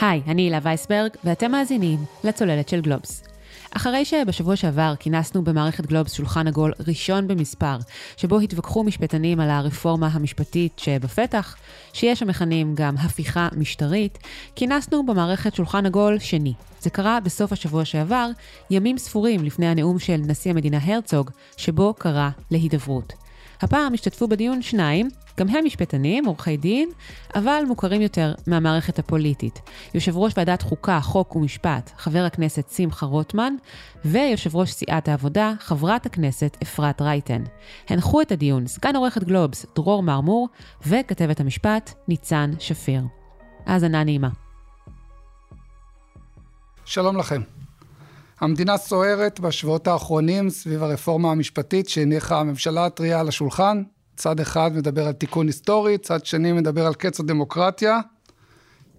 היי, אני הילה וייסברג, ואתם מאזינים לצוללת של גלובס. אחרי שבשבוע שעבר כינסנו במערכת גלובס שולחן עגול ראשון במספר, שבו התווכחו משפטנים על הרפורמה המשפטית שבפתח, שיש המכנים גם הפיכה משטרית, כינסנו במערכת שולחן עגול שני. זה קרה בסוף השבוע שעבר, ימים ספורים לפני הנאום של נשיא המדינה הרצוג, שבו קרא להידברות. הפעם השתתפו בדיון שניים, גם הם משפטנים, עורכי דין, אבל מוכרים יותר מהמערכת הפוליטית. יושב ראש ועדת חוקה, חוק ומשפט, חבר הכנסת שמחה רוטמן, ויושב ראש סיעת העבודה, חברת הכנסת אפרת רייטן. הנחו את הדיון סגן עורכת גלובס דרור מרמור, וכתבת המשפט ניצן שפיר. האזנה נעימה. שלום לכם. המדינה סוערת בשבועות האחרונים סביב הרפורמה המשפטית שהניחה הממשלה הטריה על השולחן. צד אחד מדבר על תיקון היסטורי, צד שני מדבר על קץ הדמוקרטיה.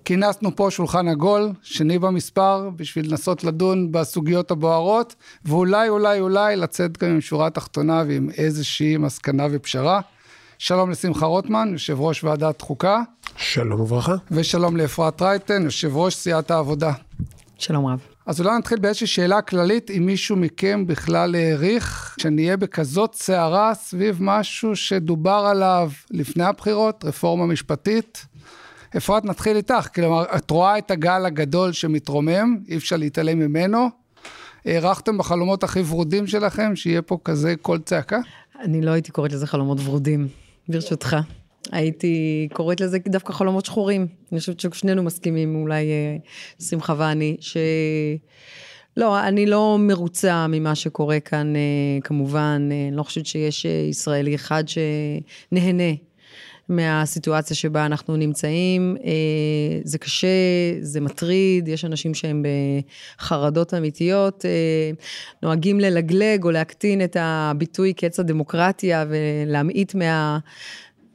כינסנו פה שולחן עגול, שני במספר, בשביל לנסות לדון בסוגיות הבוערות, ואולי, אולי, אולי לצאת גם עם שורה תחתונה ועם איזושהי מסקנה ופשרה. שלום לשמחה רוטמן, יושב ראש ועדת חוקה. שלום וברכה. ושלום לאפרת רייטן, יושב ראש סיעת העבודה. שלום רב. אז אולי נתחיל באיזושהי שאלה כללית, אם מישהו מכם בכלל העריך שנהיה בכזאת סערה סביב משהו שדובר עליו לפני הבחירות, רפורמה משפטית. אפרת, נתחיל איתך, כלומר, את רואה את הגל הגדול שמתרומם, אי אפשר להתעלם ממנו. הערכתם בחלומות הכי ורודים שלכם שיהיה פה כזה קול צעקה? אני לא הייתי קוראת לזה חלומות ורודים, ברשותך. הייתי קוראת לזה דווקא חלומות שחורים. אני חושבת ששנינו מסכימים, אולי אה, שמחה ואני, ש... לא, אני לא מרוצה ממה שקורה כאן, אה, כמובן. אה, אני לא חושבת שיש ישראלי אחד שנהנה מהסיטואציה שבה אנחנו נמצאים. זה קשה, זה מטריד, יש אנשים שהם בחרדות אמיתיות, נוהגים ללגלג או להקטין את הביטוי קץ הדמוקרטיה ולהמעיט מה...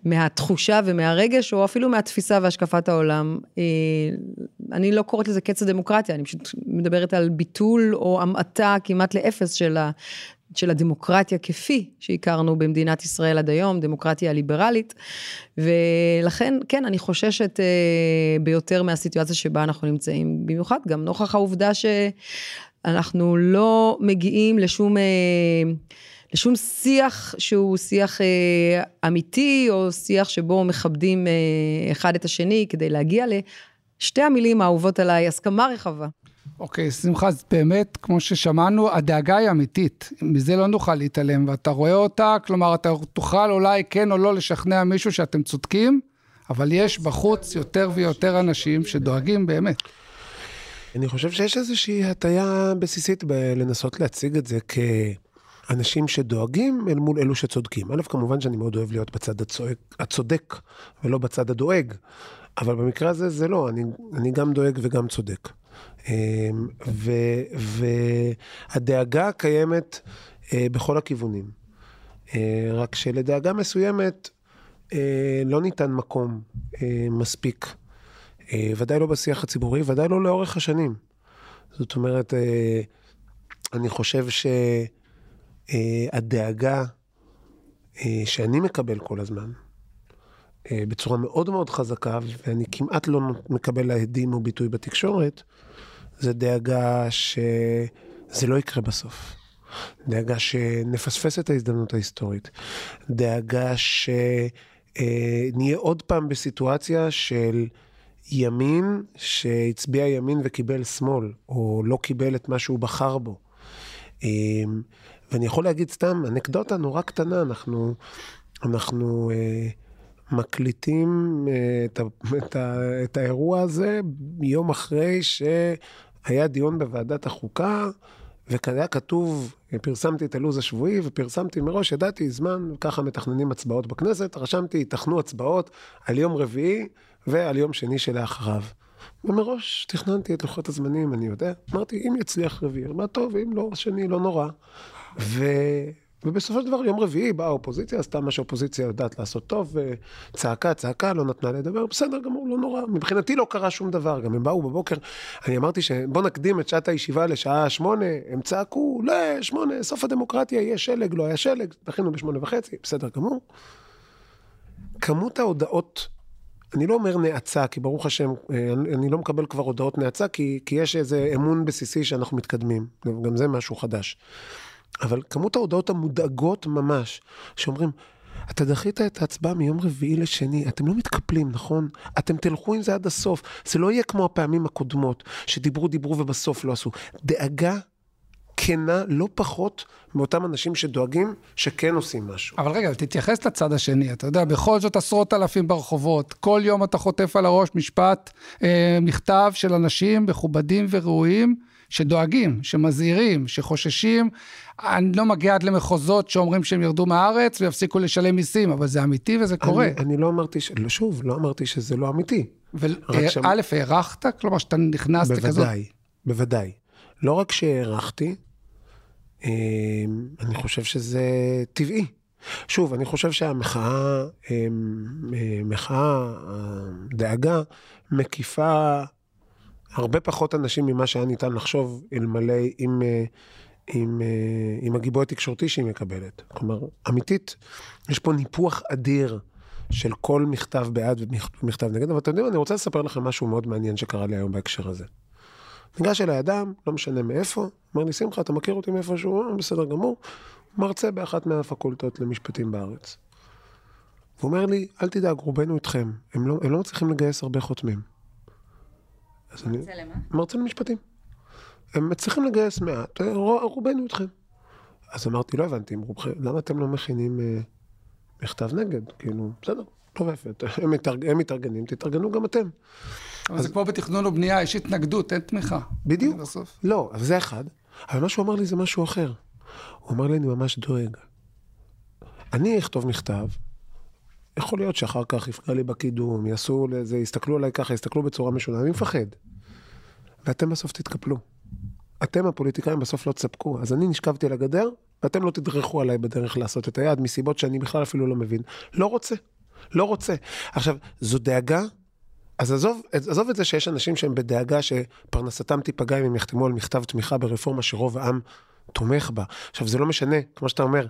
מהתחושה ומהרגש, או אפילו מהתפיסה והשקפת העולם. אה, אני לא קוראת לזה קץ הדמוקרטיה, אני פשוט מדברת על ביטול או המעטה כמעט לאפס של, ה, של הדמוקרטיה כפי שהכרנו במדינת ישראל עד היום, דמוקרטיה ליברלית. ולכן, כן, אני חוששת אה, ביותר מהסיטואציה שבה אנחנו נמצאים, במיוחד גם נוכח העובדה שאנחנו לא מגיעים לשום... לשום שיח שהוא שיח אה, אמיתי, או שיח שבו מכבדים אה, אחד את השני, כדי להגיע לשתי המילים האהובות עליי, הסכמה רחבה. אוקיי, okay, שמחה, אז באמת, כמו ששמענו, הדאגה היא אמיתית. מזה לא נוכל להתעלם, ואתה רואה אותה, כלומר, אתה תוכל אולי כן או לא לשכנע מישהו שאתם צודקים, אבל יש בחוץ יותר ויותר אנשים שדואגים באמת. אני חושב שיש איזושהי הטיה בסיסית בלנסות להציג את זה כ... אנשים שדואגים אל מול אלו שצודקים. א', כמובן שאני מאוד אוהב להיות בצד הצועק, הצודק ולא בצד הדואג, אבל במקרה הזה זה לא, אני, אני גם דואג וגם צודק. אמ, ו, והדאגה קיימת אה, בכל הכיוונים. אה, רק שלדאגה מסוימת אה, לא ניתן מקום מספיק. ודאי לא בשיח הציבורי, ודאי לא לאורך השנים. זאת אומרת, אני חושב ש... אה, הדאגה אה, שאני מקבל כל הזמן, אה, בצורה מאוד מאוד חזקה, ואני כמעט לא מקבל להדים או ביטוי בתקשורת, זה דאגה שזה לא יקרה בסוף. דאגה שנפספס את ההזדמנות ההיסטורית. דאגה שנהיה עוד פעם בסיטואציה של ימין שהצביע ימין וקיבל שמאל, או לא קיבל את מה שהוא בחר בו. ואני יכול להגיד סתם אנקדוטה נורא קטנה, אנחנו, אנחנו אה, מקליטים אה, את, את, את האירוע הזה יום אחרי שהיה דיון בוועדת החוקה, וכאן היה כתוב, פרסמתי את הלו"ז השבועי ופרסמתי מראש, ידעתי זמן, ככה מתכננים הצבעות בכנסת, רשמתי, ייתכנו הצבעות על יום רביעי ועל יום שני שלאחריו. ומראש תכננתי את לוחות הזמנים, אני יודע. אמרתי, אם יצליח רביעי, מה טוב, אם לא, שני, לא נורא. ו... ובסופו של דבר, יום רביעי באה האופוזיציה, עשתה מה שהאופוזיציה יודעת לעשות טוב, צעקה, צעקה, לא נתנה לדבר, בסדר גמור, לא נורא. מבחינתי לא קרה שום דבר, גם הם באו בבוקר, אני אמרתי שבוא נקדים את שעת הישיבה לשעה שמונה, הם צעקו, לא, שמונה, סוף הדמוקרטיה, יהיה שלג, לא היה שלג, דחינו בשמונה וחצי, בסדר גמור. כמות ההודעות אני לא אומר נאצה, כי ברוך השם, אה, אני, לא מקבל כבר הודעות נאצה, כי, כי יש איזה אמון בסיסי שאנחנו מתקדמים. גם זה משהו חדש. אבל כמות ההודעות המודאגות ממש, שאומרים, אתה דחית את ההצבעה מיום רביעי לשני, אתם לא מתקפלים, נכון? אתם תלכו עם זה עד הסוף. זה לא יהיה כמו הפעמים הקודמות, שדיברו, דיברו ובסוף לא עשו. דאגה כנה לא פחות מאותם אנשים שדואגים שכן עושים משהו. אבל רגע, תתייחס לצד השני, אתה יודע, בכל זאת עשרות אלפים ברחובות, כל יום אתה חוטף על הראש משפט, אה, מכתב של אנשים מכובדים וראויים. שדואגים, שמזהירים, שחוששים. אני לא מגיע עד למחוזות שאומרים שהם ירדו מהארץ ויפסיקו לשלם מיסים, אבל זה אמיתי וזה קורה. אני, אני לא אמרתי, ש... לא, שוב, לא אמרתי שזה לא אמיתי. וא', שם... הערכת? כלומר, שאתה נכנסת בוודאי, כזאת? בוודאי, בוודאי. לא רק שהערכתי, אמ, אני חושב שזה טבעי. שוב, אני חושב שהמחאה, אמ, אה, מחאה, הדאגה, מקיפה הרבה פחות אנשים ממה שהיה ניתן לחשוב אלמלא עם, עם, עם הגיבוי התקשורתי שהיא מקבלת. כלומר, אמיתית, יש פה ניפוח אדיר של כל מכתב בעד ומכתב נגד, אבל אתם יודעים, אני רוצה לספר לכם משהו מאוד מעניין שקרה לי היום בהקשר הזה. ניגש אליי אדם, לא משנה מאיפה, אומר לי, שמחה, אתה מכיר אותי מאיפשהו? אה, בסדר גמור. מרצה באחת מהפקולטות למשפטים בארץ. הוא אומר לי, אל תדאג, רובנו איתכם. הם לא, הם לא מצליחים לגייס הרבה חותמים. מרצה למה? מרצה למשפטים. הם מצליחים לגייס מעט, רובנו איתכם. אז אמרתי, לא הבנתי, רובכם, למה אתם לא מכינים אה, מכתב נגד? כאילו, בסדר, טוב לא יפה, הם, מתארג, הם מתארגנים, תתארגנו גם אתם. אבל אז... זה כמו בתכנון ובנייה, יש התנגדות, אין תמיכה. בדיוק. בסוף. לא, אבל זה אחד. אבל מה שהוא אמר לי זה משהו אחר. הוא אמר לי, אני ממש דואג. אני אכתוב מכתב, יכול להיות שאחר כך יפגע לי בקידום, יעשו לזה, יסתכלו עליי ככה, יסתכלו בצורה משונה, אני מפחד. ואתם בסוף תתקפלו. אתם הפוליטיקאים בסוף לא תספקו. אז אני נשכבתי על הגדר, ואתם לא תדרכו עליי בדרך לעשות את היד, מסיבות שאני בכלל אפילו לא מבין. לא רוצה. לא רוצה. עכשיו, זו דאגה, אז עזוב, עזוב את זה שיש אנשים שהם בדאגה שפרנסתם תיפגע אם הם יחתמו על מכתב תמיכה ברפורמה שרוב העם תומך בה. עכשיו, זה לא משנה, כמו שאתה אומר,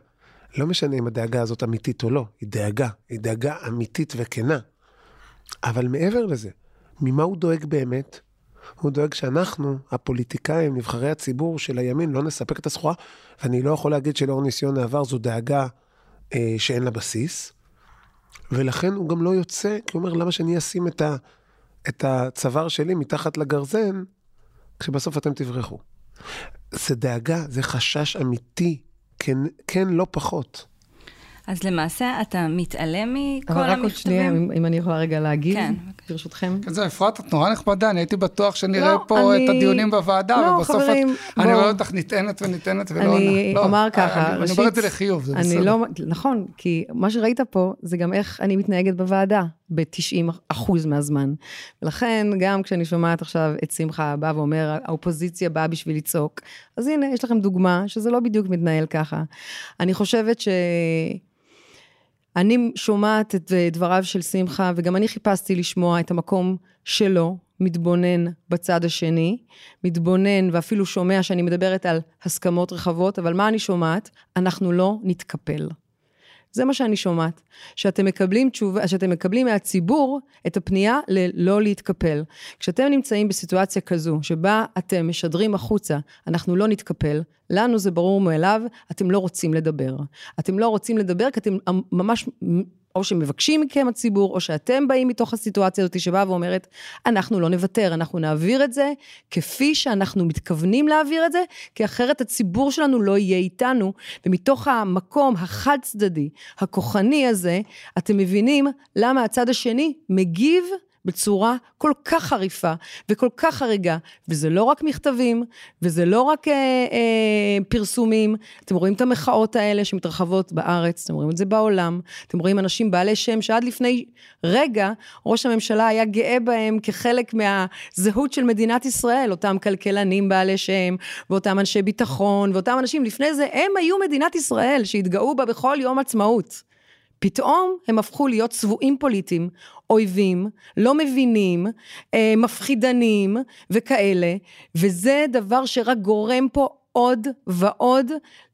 לא משנה אם הדאגה הזאת אמיתית או לא, היא דאגה, היא דאגה אמיתית וכנה. אבל מעבר לזה, ממה הוא דואג באמת? הוא דואג שאנחנו, הפוליטיקאים, נבחרי הציבור של הימין, לא נספק את הסחורה, ואני לא יכול להגיד שלאור ניסיון העבר זו דאגה אה, שאין לה בסיס, ולכן הוא גם לא יוצא, כי הוא אומר, למה שאני אשים את, ה, את הצוואר שלי מתחת לגרזן, כשבסוף אתם תברחו. זה דאגה, זה חשש אמיתי כן, כן, לא פחות. אז למעשה אתה מתעלם מכל המכתבים? אבל רק עוד שנייה, אם, אם אני יכולה רגע להגיד, כן. ברשותכם. כן, זה אפרת, את נורא נכבדה, אני הייתי בטוח שנראה לא, פה אני... את הדיונים בוועדה, לא, ובסוף חברים, את, בוא... אני רואה אותך נטענת ונטענת ולא עונה. אני לא, אומר ככה, אני, ראשית, אני אומר את זה לחיוב, זה בסדר. לא, נכון, כי מה שראית פה זה גם איך אני מתנהגת בוועדה, ב-90 אחוז מהזמן. ולכן, גם כשאני שומעת עכשיו את שמחה בא ואומר, האופוזיציה באה בשביל לצעוק, אז הנה, יש לכם דוגמה שזה לא בדיוק מתנהל ככה. אני חושבת ש... אני שומעת את דבריו של שמחה, וגם אני חיפשתי לשמוע את המקום שלו, מתבונן בצד השני, מתבונן ואפילו שומע שאני מדברת על הסכמות רחבות, אבל מה אני שומעת? אנחנו לא נתקפל. זה מה שאני שומעת. שאתם מקבלים תשובה, שאתם מקבלים מהציבור את הפנייה ללא להתקפל. כשאתם נמצאים בסיטואציה כזו, שבה אתם משדרים החוצה, אנחנו לא נתקפל, לנו זה ברור מאליו, אתם לא רוצים לדבר. אתם לא רוצים לדבר כי אתם ממש או שמבקשים מכם הציבור, או שאתם באים מתוך הסיטואציה הזאת שבאה ואומרת, אנחנו לא נוותר, אנחנו נעביר את זה כפי שאנחנו מתכוונים להעביר את זה, כי אחרת הציבור שלנו לא יהיה איתנו, ומתוך המקום החד צדדי, הכוחני הזה, אתם מבינים למה הצד השני מגיב בצורה כל כך חריפה וכל כך חריגה, וזה לא רק מכתבים, וזה לא רק אה, אה, פרסומים, אתם רואים את המחאות האלה שמתרחבות בארץ, אתם רואים את זה בעולם, אתם רואים אנשים בעלי שם שעד לפני רגע ראש הממשלה היה גאה בהם כחלק מהזהות של מדינת ישראל, אותם כלכלנים בעלי שם, ואותם אנשי ביטחון, ואותם אנשים, לפני זה הם היו מדינת ישראל שהתגאו בה בכל יום עצמאות. פתאום הם הפכו להיות צבועים פוליטיים, אויבים, לא מבינים, אה, מפחידנים וכאלה, וזה דבר שרק גורם פה עוד ועוד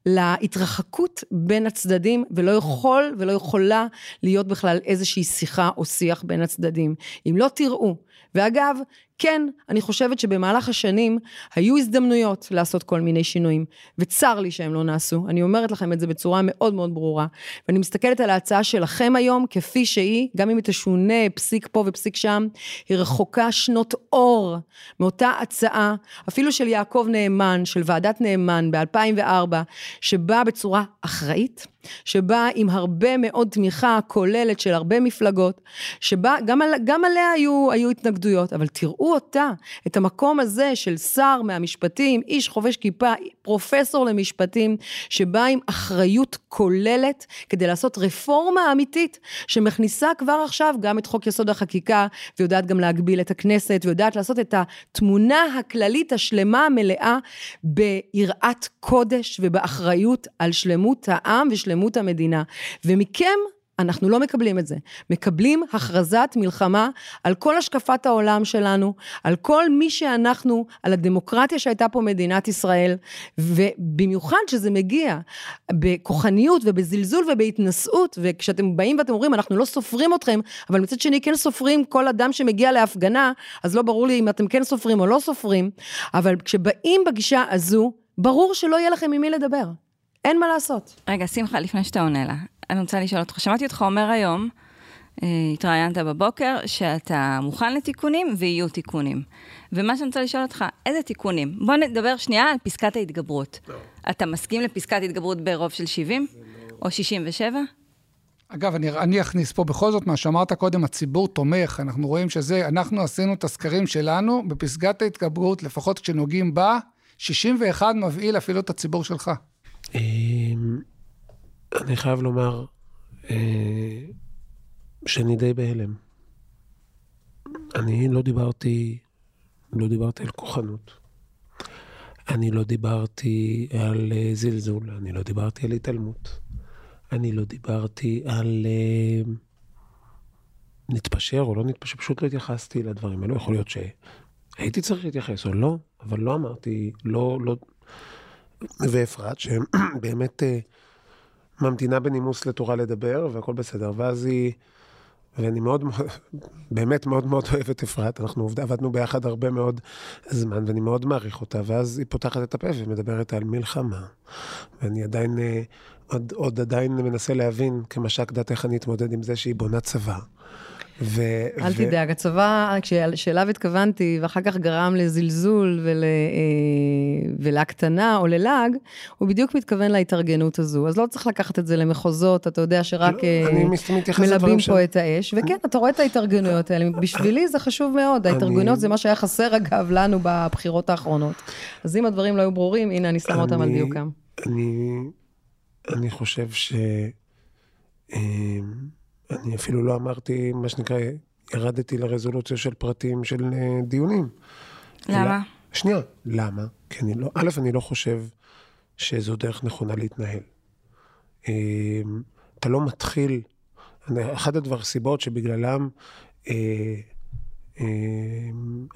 להתרחקות בין הצדדים, ולא יכול ולא יכולה להיות בכלל איזושהי שיחה או שיח בין הצדדים. אם לא תראו, ואגב, כן, אני חושבת שבמהלך השנים היו הזדמנויות לעשות כל מיני שינויים, וצר לי שהם לא נעשו. אני אומרת לכם את זה בצורה מאוד מאוד ברורה. ואני מסתכלת על ההצעה שלכם היום, כפי שהיא, גם אם היא תשונה פסיק פה ופסיק שם, היא רחוקה שנות אור מאותה הצעה, אפילו של יעקב נאמן, של ועדת נאמן ב-2004, שבאה בצורה אחראית, שבאה עם הרבה מאוד תמיכה כוללת של הרבה מפלגות, שבה גם, על, גם עליה היו, היו התנגדויות, אבל תראו אותה, את המקום הזה של שר מהמשפטים, איש חובש כיפה, פרופסור למשפטים, שבא עם אחריות כוללת כדי לעשות רפורמה אמיתית, שמכניסה כבר עכשיו גם את חוק יסוד החקיקה, ויודעת גם להגביל את הכנסת, ויודעת לעשות את התמונה הכללית השלמה המלאה ביראת קודש ובאחריות על שלמות העם ושלמות המדינה. ומכם אנחנו לא מקבלים את זה. מקבלים הכרזת מלחמה על כל השקפת העולם שלנו, על כל מי שאנחנו, על הדמוקרטיה שהייתה פה מדינת ישראל, ובמיוחד שזה מגיע בכוחניות ובזלזול ובהתנשאות, וכשאתם באים ואתם אומרים, אנחנו לא סופרים אתכם, אבל מצד שני כן סופרים כל אדם שמגיע להפגנה, אז לא ברור לי אם אתם כן סופרים או לא סופרים, אבל כשבאים בגישה הזו, ברור שלא יהיה לכם עם מי לדבר. אין מה לעשות. רגע, שמחה, לפני שאתה עונה לה, אני רוצה לשאול אותך, שמעתי אותך אומר היום, אה, התראיינת בבוקר, שאתה מוכן לתיקונים ויהיו תיקונים. ומה שאני רוצה לשאול אותך, איזה תיקונים? בוא נדבר שנייה על פסקת ההתגברות. לא. אתה מסכים לפסקת התגברות ברוב של 70? לא... או 67? אגב, אני, אני אכניס פה בכל זאת מה שאמרת קודם, הציבור תומך, אנחנו רואים שזה, אנחנו עשינו את הסקרים שלנו, בפסקת ההתגברות, לפחות כשנוגעים בה, 61 מבהיל אפילו את הציבור שלך. אני חייב לומר אה, שאני די בהלם. אני לא דיברתי, לא דיברתי על כוחנות. אני לא דיברתי על אה, זלזול, אני לא דיברתי על התעלמות. אני לא דיברתי על אה, נתפשר או לא נתפשר, פשוט לא התייחסתי לדברים האלו. יכול להיות שהייתי צריך להתייחס או לא, אבל לא אמרתי, לא, לא... ואפרת, שבאמת אה, ממתינה בנימוס לתורה לדבר, והכל בסדר. ואז היא, ואני מאוד, באמת מאוד מאוד אוהב את אפרת, אנחנו עבדנו ביחד הרבה מאוד זמן, ואני מאוד מעריך אותה, ואז היא פותחת את הפה ומדברת על מלחמה. ואני עדיין, אה, עוד, עוד עדיין מנסה להבין כמש"ק דת איך אני אתמודד עם זה שהיא בונה צבא. ו... אל ו... תדאג, הצבא, שאליו התכוונתי, ואחר כך גרם לזלזול ול... אה, ולהקטנה או ללעג, הוא בדיוק מתכוון להתארגנות הזו. אז לא צריך לקחת את זה למחוזות, אתה יודע שרק לא, אה, מלבים פה ש... את האש. וכן, אתה רואה את ההתארגנויות האלה. בשבילי זה חשוב מאוד. ההתארגנויות אני... זה מה שהיה חסר, אגב, לנו בבחירות האחרונות. אז אם הדברים לא היו ברורים, הנה, אני שמה אותם על דיוקם. אני, אני חושב ש... אני אפילו לא אמרתי, מה שנקרא, ירדתי לרזולוציה של פרטים של אה, דיונים. למה? אלא, שנייה, למה? כי אני לא, א', אני לא חושב שזו דרך נכונה להתנהל. אמ, אתה לא מתחיל, אחת הדבר, סיבות שבגללם אה, אה,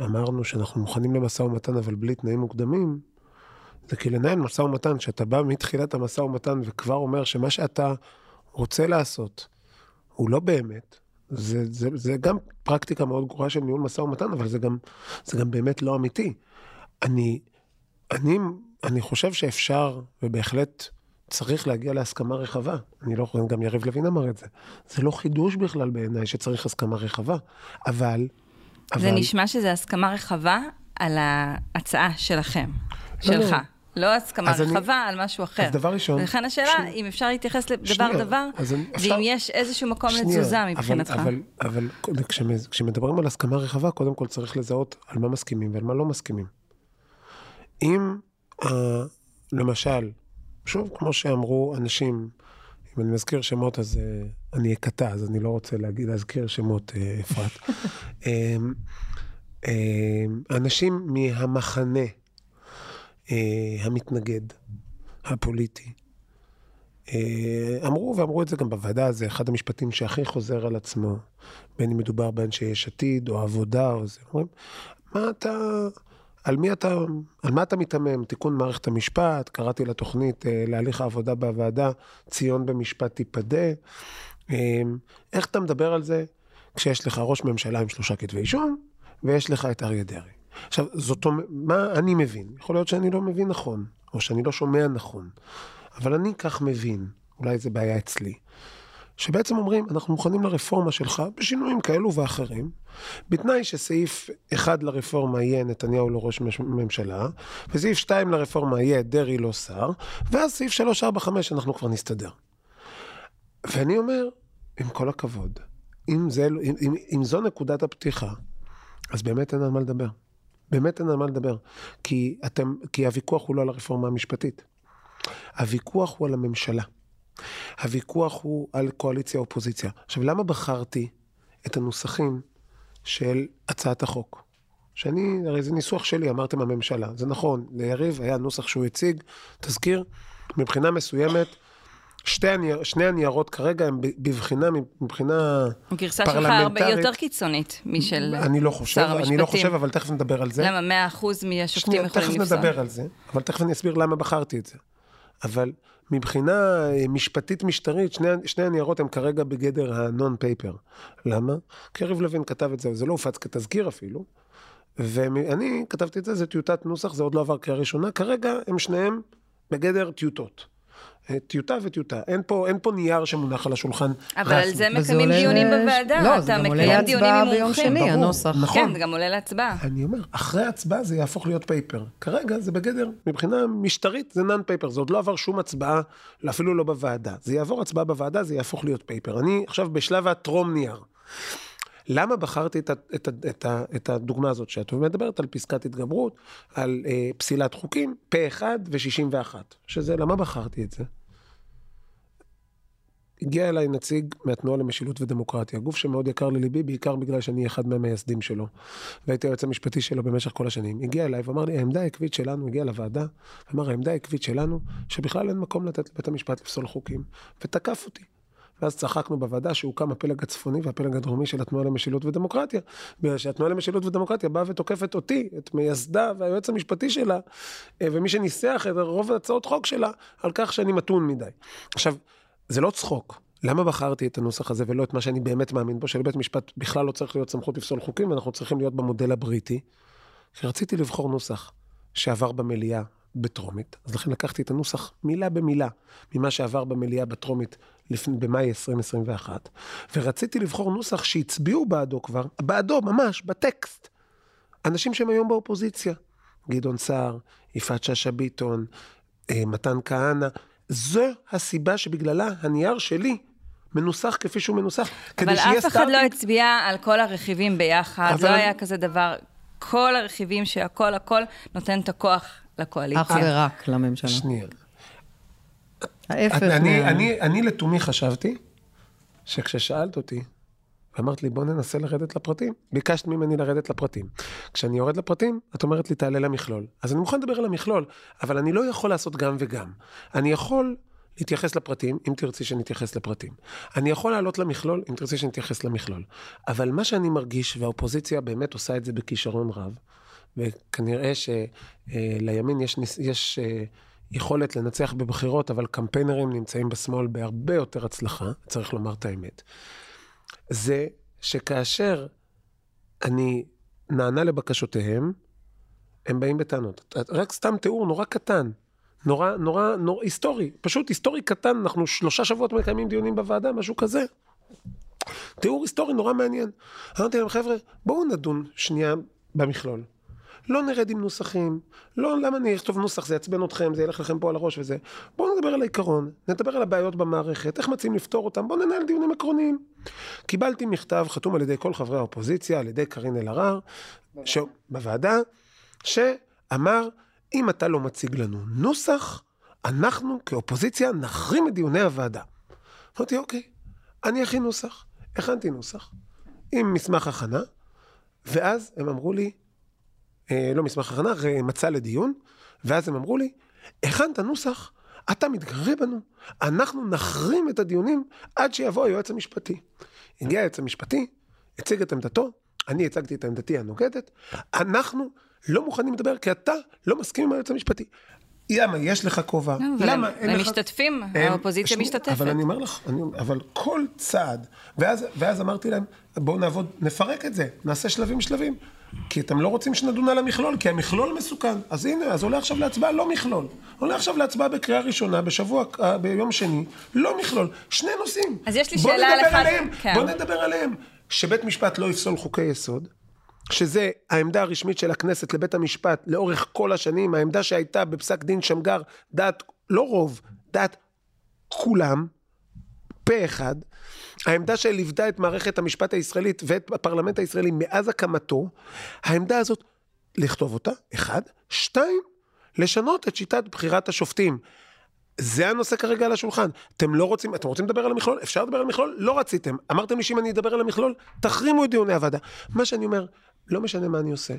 אמרנו שאנחנו מוכנים למשא ומתן, אבל בלי תנאים מוקדמים, זה כי לנהל משא ומתן, שאתה בא מתחילת המשא ומתן וכבר אומר שמה שאתה רוצה לעשות, הוא לא באמת. זה, זה, זה גם פרקטיקה מאוד גרועה של ניהול משא ומתן, אבל זה גם, זה גם באמת לא אמיתי. אני, אני, אני חושב שאפשר, ובהחלט צריך להגיע להסכמה רחבה. אני לא חושב, גם יריב לוין אמר את זה. זה לא חידוש בכלל בעיניי שצריך הסכמה רחבה, אבל... זה אבל... נשמע שזה הסכמה רחבה על ההצעה שלכם, לא, לא. שלך. לא. לא הסכמה רחבה אני, על משהו אחר. אז דבר ראשון... ולכן השאלה, שני, אם אפשר להתייחס לדבר דבר, ואם יש איזשהו מקום שנייה, לתזוזה מבחינתך. אבל, אבל, אבל כשמדברים על הסכמה רחבה, קודם כל צריך לזהות על מה מסכימים ועל מה לא מסכימים. אם, uh, למשל, שוב, כמו שאמרו אנשים, אם אני מזכיר שמות, אז uh, אני אקטע, אז אני לא רוצה להגיד, להזכיר שמות, uh, אפרת. uh, uh, אנשים מהמחנה, המתנגד, הפוליטי. אה, אמרו, ואמרו את זה גם בוועדה, זה אחד המשפטים שהכי חוזר על עצמו, בין אם מדובר באנשי יש עתיד, או עבודה, או זה. אומרים, מה אתה... על מי אתה, על מה אתה מתמם? תיקון מערכת המשפט, קראתי לתוכנית אה, להליך העבודה בוועדה, ציון במשפט תיפדה. אה, איך אתה מדבר על זה כשיש לך ראש ממשלה עם שלושה כתבי אישום, ויש לך את אריה דרעי? עכשיו, זאת אומרת, מה אני מבין? יכול להיות שאני לא מבין נכון, או שאני לא שומע נכון, אבל אני כך מבין, אולי זו בעיה אצלי. שבעצם אומרים, אנחנו מוכנים לרפורמה שלך בשינויים כאלו ואחרים, בתנאי שסעיף אחד לרפורמה יהיה נתניהו לא ראש ממשלה, וסעיף שתיים לרפורמה יהיה דרעי לא שר, ואז סעיף שלוש, ארבע, חמש אנחנו כבר נסתדר. ואני אומר, עם כל הכבוד, אם, זה, אם, אם, אם זו נקודת הפתיחה, אז באמת אין על מה לדבר. באמת אין על מה לדבר. כי, אתם, כי הוויכוח הוא לא על הרפורמה המשפטית. הוויכוח הוא על הממשלה. הוויכוח הוא על קואליציה-אופוזיציה. עכשיו, למה בחרתי את הנוסחים של הצעת החוק? שאני, הרי זה ניסוח שלי, אמרתם הממשלה. זה נכון, ליריב היה נוסח שהוא הציג, תזכיר, מבחינה מסוימת, שתי הנייר, שני הניירות כרגע הם בבחינה, מבחינה פרלמנטרית. גרסה שלך הרבה יותר קיצונית משל אני לא חושב, שר המשפטים. אני לא חושב, אבל תכף נדבר על זה. למה 100% מהשופטים יכולים לפסול? תכף נדבר על זה, אבל תכף אני אסביר למה בחרתי את זה. אבל מבחינה אה, משפטית משטרית, שני, שני הניירות הם כרגע בגדר הנון פייפר. למה? כי יריב לוין כתב את זה, וזה לא הופץ כתזכיר אפילו. ואני כתבתי את זה, זה טיוטת נוסח, זה עוד לא עבר קריאה ראשונה. כרגע הם שניהם בגדר טיוטות. טיוטה וטיוטה. אין פה, אין פה נייר שמונח על השולחן. אבל על זה מקיימים דיונים בוועדה. לא, זה גם עולה להצבעה ביום שני, הנוסח. נכון. כן, זה גם עולה להצבעה. אני אומר, אחרי ההצבעה זה יהפוך להיות paper. כרגע זה בגדר, מבחינה משטרית זה non paper. זה עוד לא עבר שום הצבעה, אפילו לא בוועדה. זה יעבור הצבעה בוועדה, זה יהפוך להיות paper. אני עכשיו בשלב הטרום נייר. למה בחרתי את, את, את, את, את הדוגמה הזאת שאת מדברת על פסקת התגברות, על אה, פסילת חוקים, פה אחד ו-61, שזה, למה בחרתי את זה? הגיע אליי נציג מהתנועה למשילות ודמוקרטיה, גוף שמאוד יקר לליבי, בעיקר בגלל שאני אחד מהמייסדים שלו, והייתי היועץ המשפטי שלו במשך כל השנים. הגיע אליי ואמר לי, העמדה העקבית שלנו, הגיע לוועדה, ואמר, העמדה העקבית שלנו, שבכלל אין מקום לתת לבית המשפט לפסול חוקים, ותקף אותי. ואז צחקנו בוועדה שהוקם הפלג הצפוני והפלג הדרומי של התנועה למשילות ודמוקרטיה. בגלל שהתנועה למשילות ודמוקרטיה באה ותוקפת אותי, את מייסדה והיועץ המשפטי שלה, אה, ומי שניסח את רוב הצעות חוק שלה, על כך שאני מתון מדי. עכשיו, זה לא צחוק. למה בחרתי את הנוסח הזה ולא את מה שאני באמת מאמין בו, שלבית משפט בכלל לא צריך להיות סמכות לפסול חוקים, ואנחנו צריכים להיות במודל הבריטי? כי רציתי לבחור נוסח שעבר במליאה בטרומית, אז לכן לקחתי את הנוסח מילה במילה ממה שעבר במליאה בטרומית לפני, במאי 2021, ורציתי לבחור נוסח שהצביעו בעדו כבר, בעדו ממש, בטקסט, אנשים שהם היום באופוזיציה. גדעון סער, יפעת שאשא ביטון, אה, מתן כהנא, זו הסיבה שבגללה הנייר שלי מנוסח כפי שהוא מנוסח, כדי שיהיה סטארטינג. אבל אף אחד לא הצביע על כל הרכיבים ביחד, אבל... לא היה כזה דבר. כל הרכיבים שהכל הכל נותן את הכוח לקואליציה. אך ורק לממשלה. שנייה. ההפך. אני, אני, אני לתומי חשבתי שכששאלת אותי, ואמרת לי, בוא ננסה לרדת לפרטים. ביקשת ממני לרדת לפרטים. כשאני יורד לפרטים, את אומרת לי, תעלה למכלול. אז אני מוכן לדבר על המכלול, אבל אני לא יכול לעשות גם וגם. אני יכול להתייחס לפרטים, אם תרצי שנתייחס לפרטים. אני יכול לעלות למכלול, אם תרצי שנתייחס למכלול. אבל מה שאני מרגיש, והאופוזיציה באמת עושה את זה בכישרון רב, וכנראה שלימין יש, יש אה, יכולת לנצח בבחירות, אבל קמפיינרים נמצאים בשמאל בהרבה יותר הצלחה, צריך לומר את האמת. זה שכאשר אני נענה לבקשותיהם, הם באים בטענות. רק סתם תיאור נורא קטן, נורא, נורא, נורא, היסטורי, פשוט היסטורי קטן, אנחנו שלושה שבועות מקיימים דיונים בוועדה, משהו כזה. תיאור היסטורי נורא מעניין. אמרתי להם, חבר'ה, בואו נדון שנייה במכלול. לא נרד עם נוסחים, לא, למה אני אכתוב נוסח, זה יעצבן אתכם, זה ילך לכם פה על הראש וזה. בואו נדבר על העיקרון, נדבר על הבעיות במערכת, איך מציעים לפתור אותם, בואו ננהל דיונים עקרוניים. קיבלתי מכתב חתום על ידי כל חברי האופוזיציה, על ידי קארין אלהרר, ש... בוועדה, שאמר, אם אתה לא מציג לנו נוסח, אנחנו כאופוזיציה נחרים את דיוני הוועדה. אמרתי, אוקיי, אני אכין נוסח. הכנתי נוסח עם מסמך הכנה, ואז הם אמרו לי, לא מסמך הכנה, מצע לדיון, ואז הם אמרו לי, הכנת נוסח, אתה מתגרה בנו, אנחנו נחרים את הדיונים עד שיבוא היועץ המשפטי. הגיע היועץ המשפטי, הציג את עמדתו, אני הצגתי את עמדתי הנוגדת, אנחנו לא מוכנים לדבר כי אתה לא מסכים עם היועץ המשפטי. למה, יש לך כובע? לא, למה, הם- אין לך... משתתפים, הם- האופוזיציה משתתפת. אבל אני אומר לך, אני, אבל כל צעד, ואז, ואז אמרתי להם, בואו נעבוד, נפרק את זה, נעשה שלבים שלבים. כי אתם לא רוצים שנדון על המכלול, כי המכלול מסוכן. אז הנה, אז עולה עכשיו להצבעה לא מכלול. עולה עכשיו להצבעה בקריאה ראשונה, בשבוע, אה, ביום שני, לא מכלול. שני נושאים. אז יש לי שאלה על אחד- עליהם, כן. בוא נדבר עליהם. שבית משפט לא יפסול חוקי יסוד, שזה העמדה הרשמית של הכנסת לבית המשפט לאורך כל השנים, העמדה שהייתה בפסק דין שמגר, דעת, לא רוב, דעת כולם, פה אחד, העמדה שליוותה את מערכת המשפט הישראלית ואת הפרלמנט הישראלי מאז הקמתו, העמדה הזאת, לכתוב אותה, אחד, שתיים, לשנות את שיטת בחירת השופטים. זה הנושא כרגע על השולחן. אתם לא רוצים, אתם רוצים לדבר על המכלול? אפשר לדבר על המכלול? לא רציתם. אמרתם לי שאם אני אדבר על המכלול, תחרימו את דיוני הוועדה. מה שאני אומר, לא משנה מה אני עושה.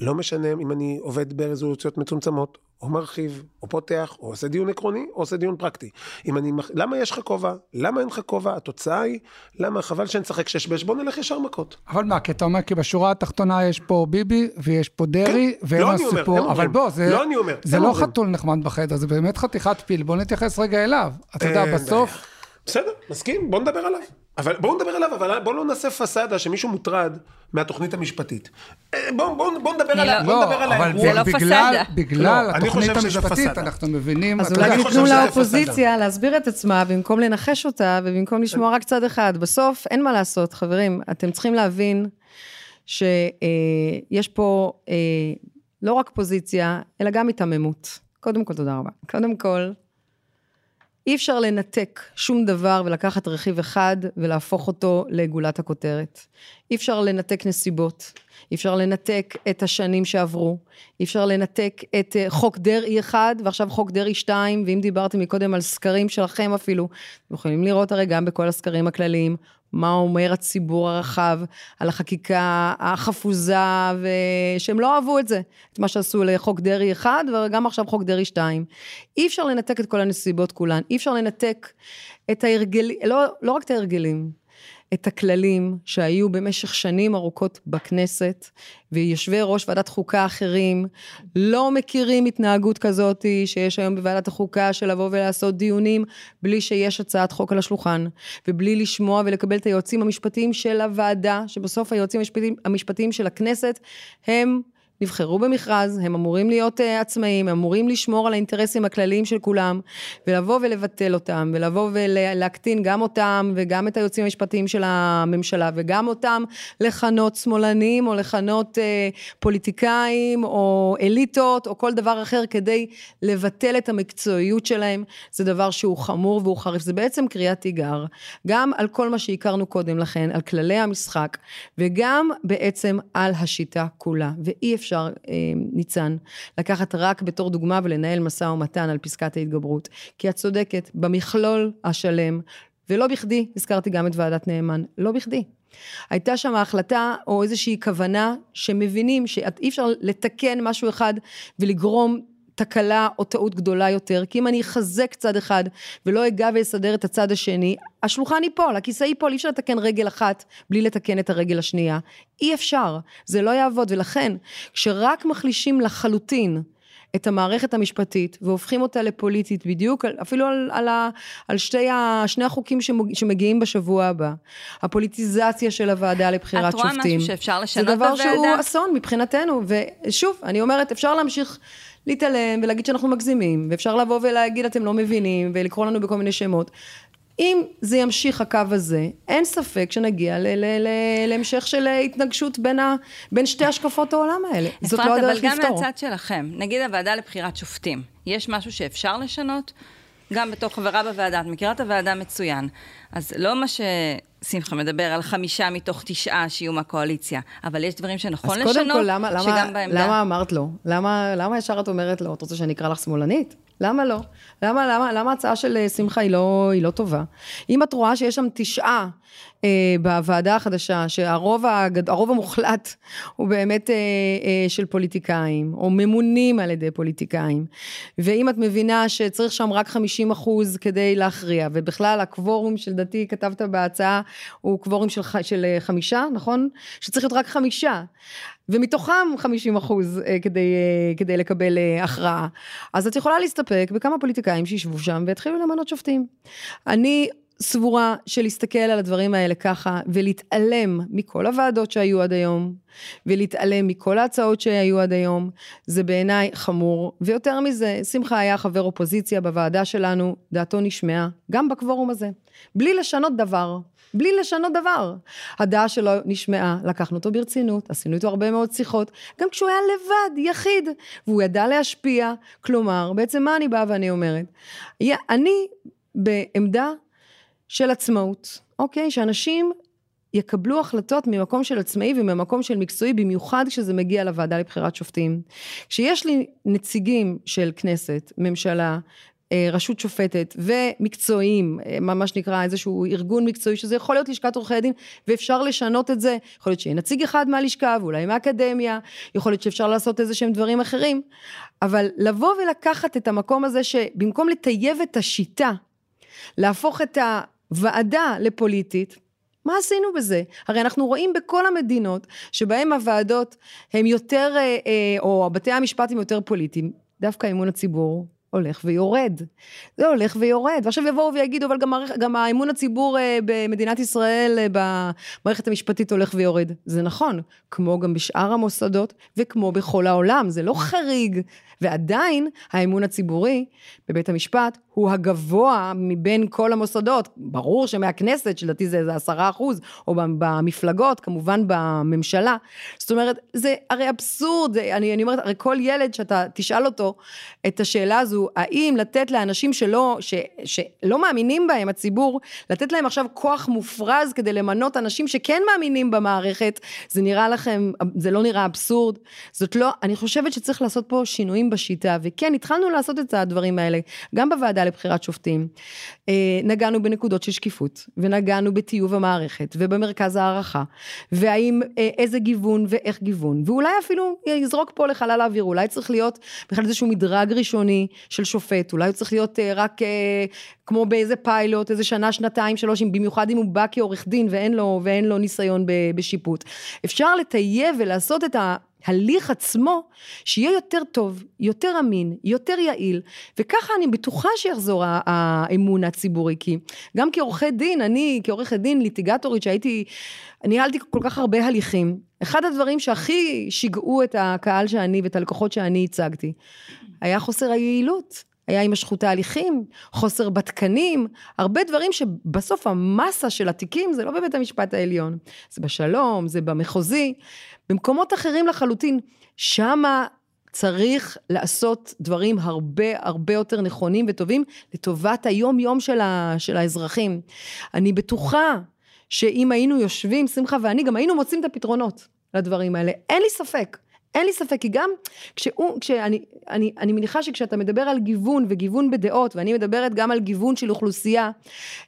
לא משנה אם אני עובד ברזולוציות מצומצמות, או מרחיב, או פותח, או עושה דיון עקרוני, או עושה דיון פרקטי. אם אני, למה יש לך כובע? למה אין לך כובע? התוצאה היא, למה? חבל שנשחק שש-בש, בוא נלך ישר מכות. אבל מה, כי אתה אומר, כי בשורה התחתונה יש פה ביבי ויש פה דרעי, כן. והם לא אומר, הסיפור, הם אבל. בוא, זה, לא אומר, זה לא. חתול נחמד בחדר, זה באמת חתיכת פיל, בוא נתייחס רגע אליו. אתה יודע, בסוף. בסדר, מסכים, בוא נדבר עליו. אבל בואו נדבר עליו, אבל בואו לא נעשה פסאדה שמישהו מוטרד מהתוכנית המשפטית. בואו בוא, בוא נדבר אני על, ה- לא- לא, נדבר על אבל. זה לא בגלל, פסאדה. בגלל לא, התוכנית המשפטית. אנחנו מבינים, אז אולי תיתנו שזה לאופוזיציה להסביר את עצמה במקום לנחש אותה ובמקום לשמוע רק צד אחד. בסוף אין מה לעשות, חברים. אתם צריכים להבין שיש פה אה, לא רק פוזיציה, אלא גם היתממות. קודם כל, תודה רבה. קודם כל, אי אפשר לנתק שום דבר ולקחת רכיב אחד ולהפוך אותו לגולת הכותרת. אי אפשר לנתק נסיבות, אי אפשר לנתק את השנים שעברו, אי אפשר לנתק את אה, חוק דרעי אחד ועכשיו חוק דרעי שתיים, ואם דיברתם מקודם על סקרים שלכם אפילו, אתם יכולים לראות הרי גם בכל הסקרים הכלליים, מה אומר הציבור הרחב על החקיקה החפוזה, ושהם לא אהבו את זה, את מה שעשו לחוק דרעי אחד, וגם עכשיו חוק דרעי שתיים. אי אפשר לנתק את כל הנסיבות כולן, אי אפשר לנתק את ההרגלים, לא, לא רק את ההרגלים, את הכללים שהיו במשך שנים ארוכות בכנסת, ויושבי ראש ועדת חוקה אחרים לא מכירים התנהגות כזאת שיש היום בוועדת החוקה של לבוא ולעשות דיונים בלי שיש הצעת חוק על השולחן, ובלי לשמוע ולקבל את היועצים המשפטיים של הוועדה, שבסוף היועצים המשפטיים, המשפטיים של הכנסת הם נבחרו במכרז, הם אמורים להיות uh, עצמאים, הם אמורים לשמור על האינטרסים הכלליים של כולם, ולבוא ולבטל אותם, ולבוא ולהקטין גם אותם, וגם את היועצים המשפטיים של הממשלה, וגם אותם לכנות שמאלנים, או לכנות uh, פוליטיקאים, או אליטות, או כל דבר אחר, כדי לבטל את המקצועיות שלהם, זה דבר שהוא חמור והוא חריף. זה בעצם קריאת תיגר, גם על כל מה שהכרנו קודם לכן, על כללי המשחק, וגם בעצם על השיטה כולה. ואי אפשר, אה, ניצן, לקחת רק בתור דוגמה ולנהל משא ומתן על פסקת ההתגברות. כי את צודקת, במכלול השלם, ולא בכדי, הזכרתי גם את ועדת נאמן, לא בכדי. הייתה שם החלטה או איזושהי כוונה שמבינים שאי אפשר לתקן משהו אחד ולגרום תקלה או טעות גדולה יותר, כי אם אני אחזק צד אחד ולא אגע ואסדר את הצד השני, השולחן ייפול, הכיסא ייפול, אי אפשר לתקן רגל אחת בלי לתקן את הרגל השנייה. אי אפשר, זה לא יעבוד, ולכן כשרק מחלישים לחלוטין את המערכת המשפטית והופכים אותה לפוליטית בדיוק, אפילו על, על, ה, על שתי ה, שני החוקים שמג, שמגיעים בשבוע הבא, הפוליטיזציה של הוועדה לבחירת את רואה שופטים. משהו שאפשר לשנות זה דבר בוועדה? שהוא אסון מבחינתנו, ושוב, אני אומרת, אפשר להמשיך להתעלם ולהגיד שאנחנו מגזימים, ואפשר לבוא ולהגיד אתם לא מבינים, ולקרוא לנו בכל מיני שמות. אם זה ימשיך הקו הזה, אין ספק שנגיע ל- ל- ל- להמשך של התנגשות בין, ה, בין שתי השקפות העולם האלה. זאת לא אפרת, הדרך אבל גם לפתור. מהצד שלכם, נגיד הוועדה לבחירת שופטים, יש משהו שאפשר לשנות? גם בתור חברה בוועדה, את מכירה את הוועדה מצוין. אז לא מה ששמחה מדבר על חמישה מתוך תשעה שיהיו מהקואליציה, אבל יש דברים שנכון אז לשנות, קודם כל, למה, למה, שגם בעמדה... למה אמרת לא? למה, למה ישר את אומרת לא? את רוצה שאני אקרא לך שמאלנית? למה לא? למה, למה, למה ההצעה של אה, שמחה היא לא, היא לא טובה? אם את רואה שיש שם תשעה אה, בוועדה החדשה, שהרוב הגד, המוחלט הוא באמת אה, אה, של פוליטיקאים, או ממונים על ידי פוליטיקאים, ואם את מבינה שצריך שם רק 50 אחוז כדי להכריע, ובכלל הקוורום שלדעתי כתבת בהצעה הוא קוורום של, ח- של אה, חמישה, נכון? שצריך להיות רק חמישה. ומתוכם 50 אחוז אה, כדי, אה, כדי לקבל אה, הכרעה. אז את יכולה להסתפק בכמה פוליטיקאים שישבו שם ויתחילו למנות שופטים. אני סבורה שלהסתכל על הדברים האלה ככה ולהתעלם מכל הוועדות שהיו עד היום ולהתעלם מכל ההצעות שהיו עד היום זה בעיניי חמור ויותר מזה שמחה היה חבר אופוזיציה בוועדה שלנו דעתו נשמעה גם בקוורום הזה בלי לשנות דבר בלי לשנות דבר. הדעה שלו נשמעה, לקחנו אותו ברצינות, עשינו איתו הרבה מאוד שיחות, גם כשהוא היה לבד, יחיד, והוא ידע להשפיע. כלומר, בעצם מה אני באה ואני אומרת? אני בעמדה של עצמאות, אוקיי? שאנשים יקבלו החלטות ממקום של עצמאי וממקום של מקצועי, במיוחד כשזה מגיע לוועדה לבחירת שופטים. כשיש לי נציגים של כנסת, ממשלה, אה, רשות שופטת ומקצועיים, אה, מה שנקרא איזשהו ארגון מקצועי, שזה יכול להיות לשכת עורכי הדין, ואפשר לשנות את זה, יכול להיות שיהיה נציג אחד מהלשכה ואולי מהאקדמיה, יכול להיות שאפשר לעשות איזה שהם דברים אחרים, אבל לבוא ולקחת את המקום הזה שבמקום לטייב את השיטה, להפוך את הוועדה לפוליטית, מה עשינו בזה? הרי אנחנו רואים בכל המדינות שבהם הוועדות הם יותר, אה, או בתי המשפט הם יותר פוליטיים, דווקא אמון הציבור הולך ויורד. זה הולך ויורד. ועכשיו יבואו ויגידו, אבל גם, גם האמון הציבור אה, במדינת ישראל, אה, במערכת המשפטית הולך ויורד. זה נכון, כמו גם בשאר המוסדות וכמו בכל העולם, זה לא חריג. ועדיין האמון הציבורי בבית המשפט הוא הגבוה מבין כל המוסדות. ברור שמהכנסת, שלדעתי זה, זה עשרה אחוז, או במפלגות, כמובן בממשלה. זאת אומרת, זה הרי אבסורד, אני, אני אומרת, הרי כל ילד שאתה תשאל אותו את השאלה הזו, האם לתת לאנשים שלא, ש, שלא מאמינים בהם, הציבור, לתת להם עכשיו כוח מופרז כדי למנות אנשים שכן מאמינים במערכת, זה נראה לכם, זה לא נראה אבסורד? זאת לא, אני חושבת שצריך לעשות פה שינויים בשיטה, וכן, התחלנו לעשות את הדברים האלה, גם בוועדה לבחירת שופטים. אה, נגענו בנקודות של שקיפות, ונגענו בטיוב המערכת, ובמרכז הערכה, והאם, אה, איזה גיוון ואיך גיוון, ואולי אפילו יזרוק פה לחלל האוויר, אולי צריך להיות בכלל איזשהו מדרג ראשוני של שופט, אולי הוא צריך להיות אה, רק כמו באיזה פיילוט, איזה שנה, שנתיים, שלוש, במיוחד אם הוא בא כעורך דין ואין לו, ואין לו ניסיון בשיפוט. אפשר לטייב ולעשות את ה... הליך עצמו, שיהיה יותר טוב, יותר אמין, יותר יעיל, וככה אני בטוחה שיחזור האמון הציבורי, כי גם כעורכי דין, אני כעורכת דין ליטיגטורית שהייתי, ניהלתי כל כך הרבה הליכים, אחד הדברים שהכי שיגעו את הקהל שאני ואת הלקוחות שאני הצגתי, היה חוסר היעילות. היה הימשכות ההליכים, חוסר בתקנים, הרבה דברים שבסוף המסה של התיקים זה לא בבית המשפט העליון, זה בשלום, זה במחוזי, במקומות אחרים לחלוטין, שמה צריך לעשות דברים הרבה הרבה יותר נכונים וטובים לטובת היום יום של, ה, של האזרחים. אני בטוחה שאם היינו יושבים, שמחה ואני, גם היינו מוצאים את הפתרונות לדברים האלה, אין לי ספק. אין לי ספק, כי גם כשהוא, כשאני, אני, אני מניחה שכשאתה מדבר על גיוון וגיוון בדעות, ואני מדברת גם על גיוון של אוכלוסייה,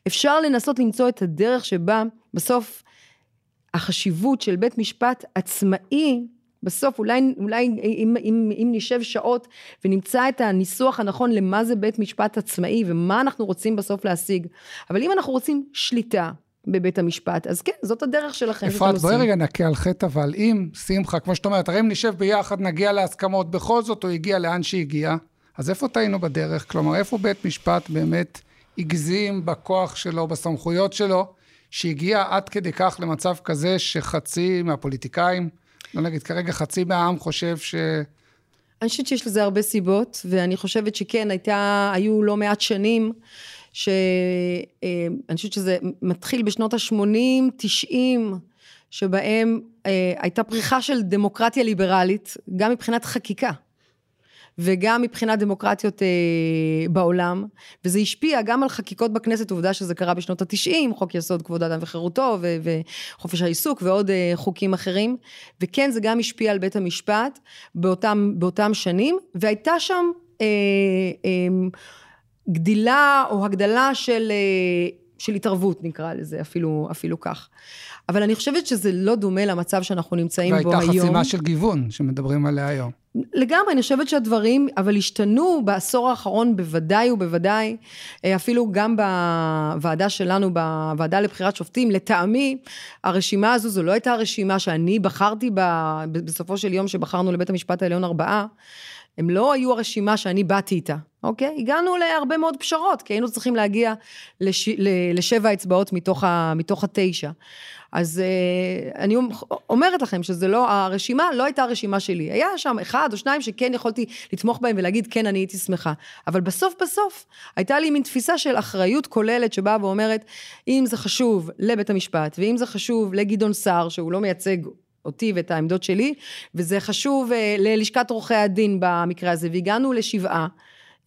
אפשר לנסות למצוא את הדרך שבה בסוף החשיבות של בית משפט עצמאי, בסוף אולי, אולי אם, אם, אם נשב שעות ונמצא את הניסוח הנכון למה זה בית משפט עצמאי ומה אנחנו רוצים בסוף להשיג, אבל אם אנחנו רוצים שליטה, בבית המשפט, אז כן, זאת הדרך שלכם אפרת, בואי רגע נכה על חטא, אבל אם, שמחה, כמו שאת אומרת, הרי אם נשב ביחד, נגיע להסכמות, בכל זאת הוא הגיע לאן שהגיע, אז איפה טעינו בדרך? כלומר, איפה בית משפט באמת הגזים בכוח שלו, בסמכויות שלו, שהגיע עד כדי כך למצב כזה שחצי מהפוליטיקאים, לא נגיד כרגע חצי מהעם חושב ש... אני חושבת שיש לזה הרבה סיבות, ואני חושבת שכן, הייתה, היו לא מעט שנים שאני חושבת שזה מתחיל בשנות ה-80, 90, שבהם אה, הייתה פריחה של דמוקרטיה ליברלית, גם מבחינת חקיקה. וגם מבחינת דמוקרטיות אה, בעולם, וזה השפיע גם על חקיקות בכנסת, עובדה שזה קרה בשנות התשעים, חוק יסוד כבוד האדם וחירותו, ו- וחופש העיסוק ועוד אה, חוקים אחרים, וכן זה גם השפיע על בית המשפט באותם, באותם שנים, והייתה שם אה, אה, גדילה או הגדלה של, אה, של התערבות נקרא לזה, אפילו, אפילו כך. אבל אני חושבת שזה לא דומה למצב שאנחנו נמצאים בו והייתה היום. חסימה של גיוון שמדברים עליה היום. לגמרי, אני חושבת שהדברים, אבל השתנו בעשור האחרון בוודאי ובוודאי, אה, אפילו גם בוועדה שלנו, בוועדה לבחירת שופטים, לטעמי, הרשימה הזו, זו לא הייתה הרשימה שאני בחרתי בה, בסופו של יום שבחרנו לבית המשפט העליון ארבעה, הם לא היו הרשימה שאני באתי איתה, אוקיי? הגענו להרבה מאוד פשרות, כי היינו צריכים להגיע לש, לשבע אצבעות מתוך, ה, מתוך התשע. אז אה, אני אומרת לכם שזה לא, הרשימה לא הייתה הרשימה שלי. היה שם אחד או שניים שכן יכולתי לתמוך בהם ולהגיד, כן, אני הייתי שמחה. אבל בסוף בסוף, הייתה לי מין תפיסה של אחריות כוללת שבאה ואומרת, אם זה חשוב לבית המשפט, ואם זה חשוב לגדעון סער, שהוא לא מייצג אותי ואת העמדות שלי, וזה חשוב אה, ללשכת עורכי הדין במקרה הזה, והגענו לשבעה.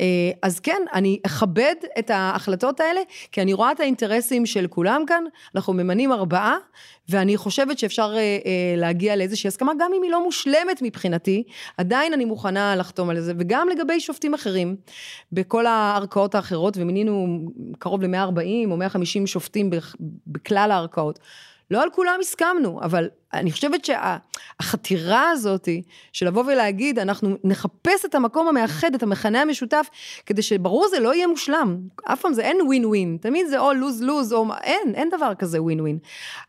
אה, אז כן, אני אכבד את ההחלטות האלה, כי אני רואה את האינטרסים של כולם כאן, אנחנו ממנים ארבעה, ואני חושבת שאפשר אה, אה, להגיע לאיזושהי הסכמה, גם אם היא לא מושלמת מבחינתי, עדיין אני מוכנה לחתום על זה, וגם לגבי שופטים אחרים, בכל הערכאות האחרות, ומינינו קרוב ל-140 או 150 שופטים בכלל הערכאות. לא על כולם הסכמנו, אבל אני חושבת שהחתירה הזאת של לבוא ולהגיד, אנחנו נחפש את המקום המאחד, את המכנה המשותף, כדי שברור זה לא יהיה מושלם. אף פעם זה אין ווין ווין, תמיד זה או לוז לוז, או אין, אין דבר כזה ווין ווין.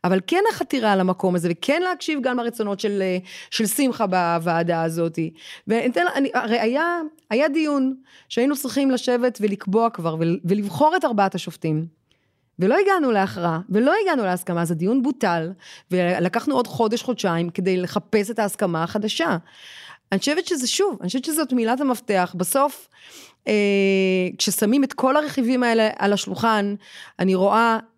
אבל כן החתירה למקום הזה, וכן להקשיב גם לרצונות של, של שמחה בוועדה הזאת. הרי היה, היה דיון שהיינו צריכים לשבת ולקבוע כבר, ולבחור את ארבעת השופטים. ולא הגענו להכרעה, ולא הגענו להסכמה, אז הדיון בוטל, ולקחנו עוד חודש, חודשיים, כדי לחפש את ההסכמה החדשה. אני חושבת שזה, שוב, אני חושבת שזאת מילת המפתח. בסוף, אה, כששמים את כל הרכיבים האלה על השולחן, אני רואה אה,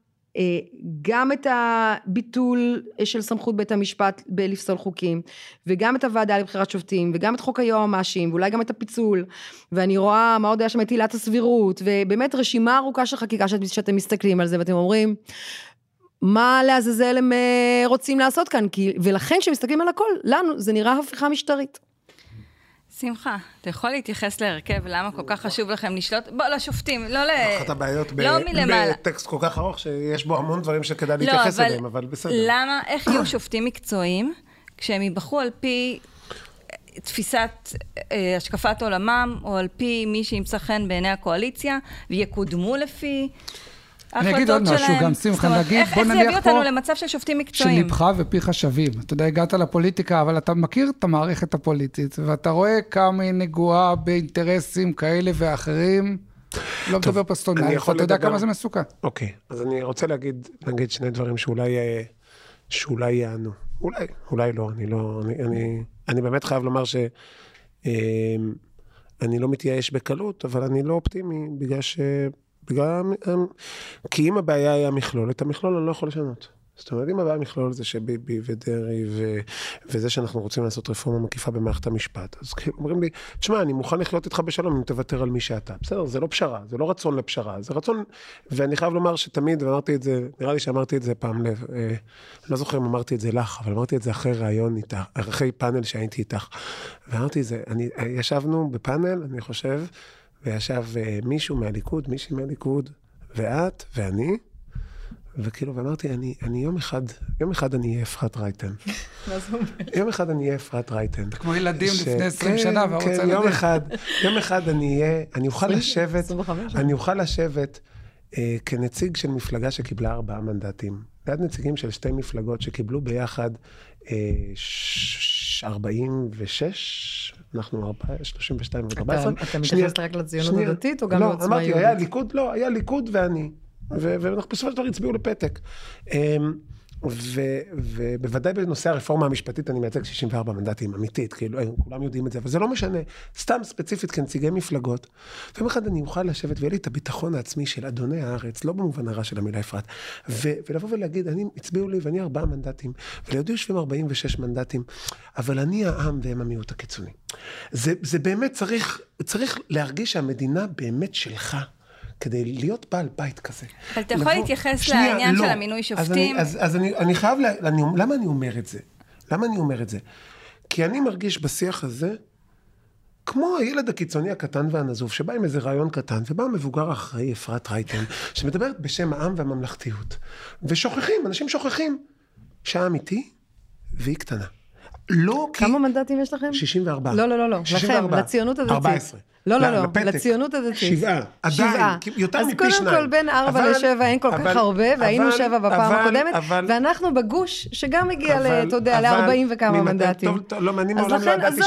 גם את הביטול של סמכות בית המשפט בלפסול חוקים, וגם את הוועדה לבחירת שופטים, וגם את חוק היועמ"שים, ואולי גם את הפיצול, ואני רואה מה עוד היה שם את עילת הסבירות, ובאמת רשימה ארוכה של חקיקה שאת, שאתם מסתכלים על זה ואתם אומרים, מה לעזאזל הם אה, רוצים לעשות כאן, כי, ולכן כשמסתכלים על הכל, לנו זה נראה הפיכה משטרית. שמחה, אתה יכול להתייחס להרכב, למה כל כך חשוב לכם לשלוט? בוא, לשופטים, לא ל... אחת הבעיות לא מלמעלה. בטקסט כל כך ארוך, שיש בו המון דברים שכדאי לא, להתייחס אליהם, אבל בסדר. למה, איך יהיו שופטים מקצועיים, כשהם ייבחרו על פי תפיסת אה, השקפת עולמם, או על פי מי שימצא חן בעיני הקואליציה, ויקודמו לפי... אני אגיד עוד משהו, גם שמחה, נגיד, בוא נניח פה... איך זה יביא אותנו למצב של שופטים מקצועיים? שליבך ופיך שווים. אתה יודע, הגעת לפוליטיקה, אבל אתה מכיר את המערכת הפוליטית, ואתה רואה כמה היא נגועה באינטרסים כאלה ואחרים. לא מדבר פסטונאי, אתה יודע כמה זה מסוכן. אוקיי, אז אני רוצה להגיד, נגיד שני דברים שאולי, אה, שאולי יענו. אולי, אולי לא, אני לא, אני, אני, אני באמת חייב לומר ש... אה, אני לא מתייאש בקלות, אבל אני לא אופטימי, בגלל ש... בגלל... כי אם הבעיה היא המכלול, את המכלול אני לא יכול לשנות. זאת אומרת, אם הבעיה המכלול זה שביבי ודרעי ו... וזה שאנחנו רוצים לעשות רפורמה מקיפה במערכת המשפט, אז כאילו אומרים לי, תשמע, אני מוכן לחיות איתך בשלום אם תוותר על מי שאתה. בסדר, זה לא פשרה, זה לא רצון לפשרה, זה רצון, ואני חייב לומר שתמיד, ואמרתי את זה, נראה לי שאמרתי את זה פעם, לב, אה, לא זוכר אם אמרתי את זה לך, אבל אמרתי את זה אחרי ראיון איתך, אחרי פאנל שהייתי איתך. ואמרתי את זה, אני, ישבנו בפאנל, אני חושב, וישב uh, מישהו מהליכוד, מישהי מהליכוד, ואת ואני, וכאילו, ואמרתי, אני, אני יום אחד, יום אחד אני אהיה אפרת רייטן. מה זה אומר? יום אחד אני אהיה אפרת רייטן. כמו ילדים ש... לפני 20 כן, שנה, וערוץ כן, יום אחד, יום אחד אני אהיה, אני אוכל לשבת, אני אוכל לשבת uh, כנציג של מפלגה שקיבלה ארבעה מנדטים. ליד נציגים של שתי מפלגות שקיבלו ביחד uh, ש... 46 אנחנו 32 ו-14. אתה מתייחס רק לציונות הדתית או גם לעוצמה יהודית? לא, אמרתי, היה ליכוד, לא, היה ליכוד ואני. ואנחנו בסופו של דבר הצביעו לפתק. אמ, ובוודאי בנושא הרפורמה המשפטית אני מייצג 64 מנדטים, אמיתית, כאילו, כולם יודעים את זה, אבל זה לא משנה. סתם ספציפית כנציגי מפלגות. ויום אחד אני אוכל לשבת ויהיה לי את הביטחון העצמי של אדוני הארץ, לא במובן הרע של המילה אפרת, ולבוא ולהגיד, אני, הצביעו לי ואני ארבעה מנדטים, ולידי יושבים 46 מנדטים, אבל אני העם והם המיעוט הקיצוני. זה, זה באמת צריך, צריך להרגיש שהמדינה באמת שלך. כדי להיות בעל בית כזה. אבל אתה יכול להתייחס לעניין לא. של המינוי שופטים? אז, אני, אז, אז אני, אני חייב, לה, אני, למה אני אומר את זה? למה אני אומר את זה? כי אני מרגיש בשיח הזה, כמו הילד הקיצוני הקטן והנזוף, שבא עם איזה רעיון קטן, ובא המבוגר האחראי, אפרת רייטן, שמדברת בשם העם והממלכתיות. ושוכחים, אנשים שוכחים. שהעם איתי והיא קטנה. לא כי... כמה מנדטים יש לכם? 64. לא, לא, לא, לא. 64. לכם, לציונות הדתית. 14. לא, לא, לא. לציונות הדתית. שבעה. עדיין, שבעה. יותר מפי אז שניים. קודם כל, בין ארבע לשבע אין כל כך אבל- הרבה, והיינו אבל- שבע בפעם אבל- הקודמת, אבל- ואנחנו בגוש, שגם הגיע, אתה יודע, אבל ל-40 וכמה מנדטים. לא, אני אז מעולם לא ידעתי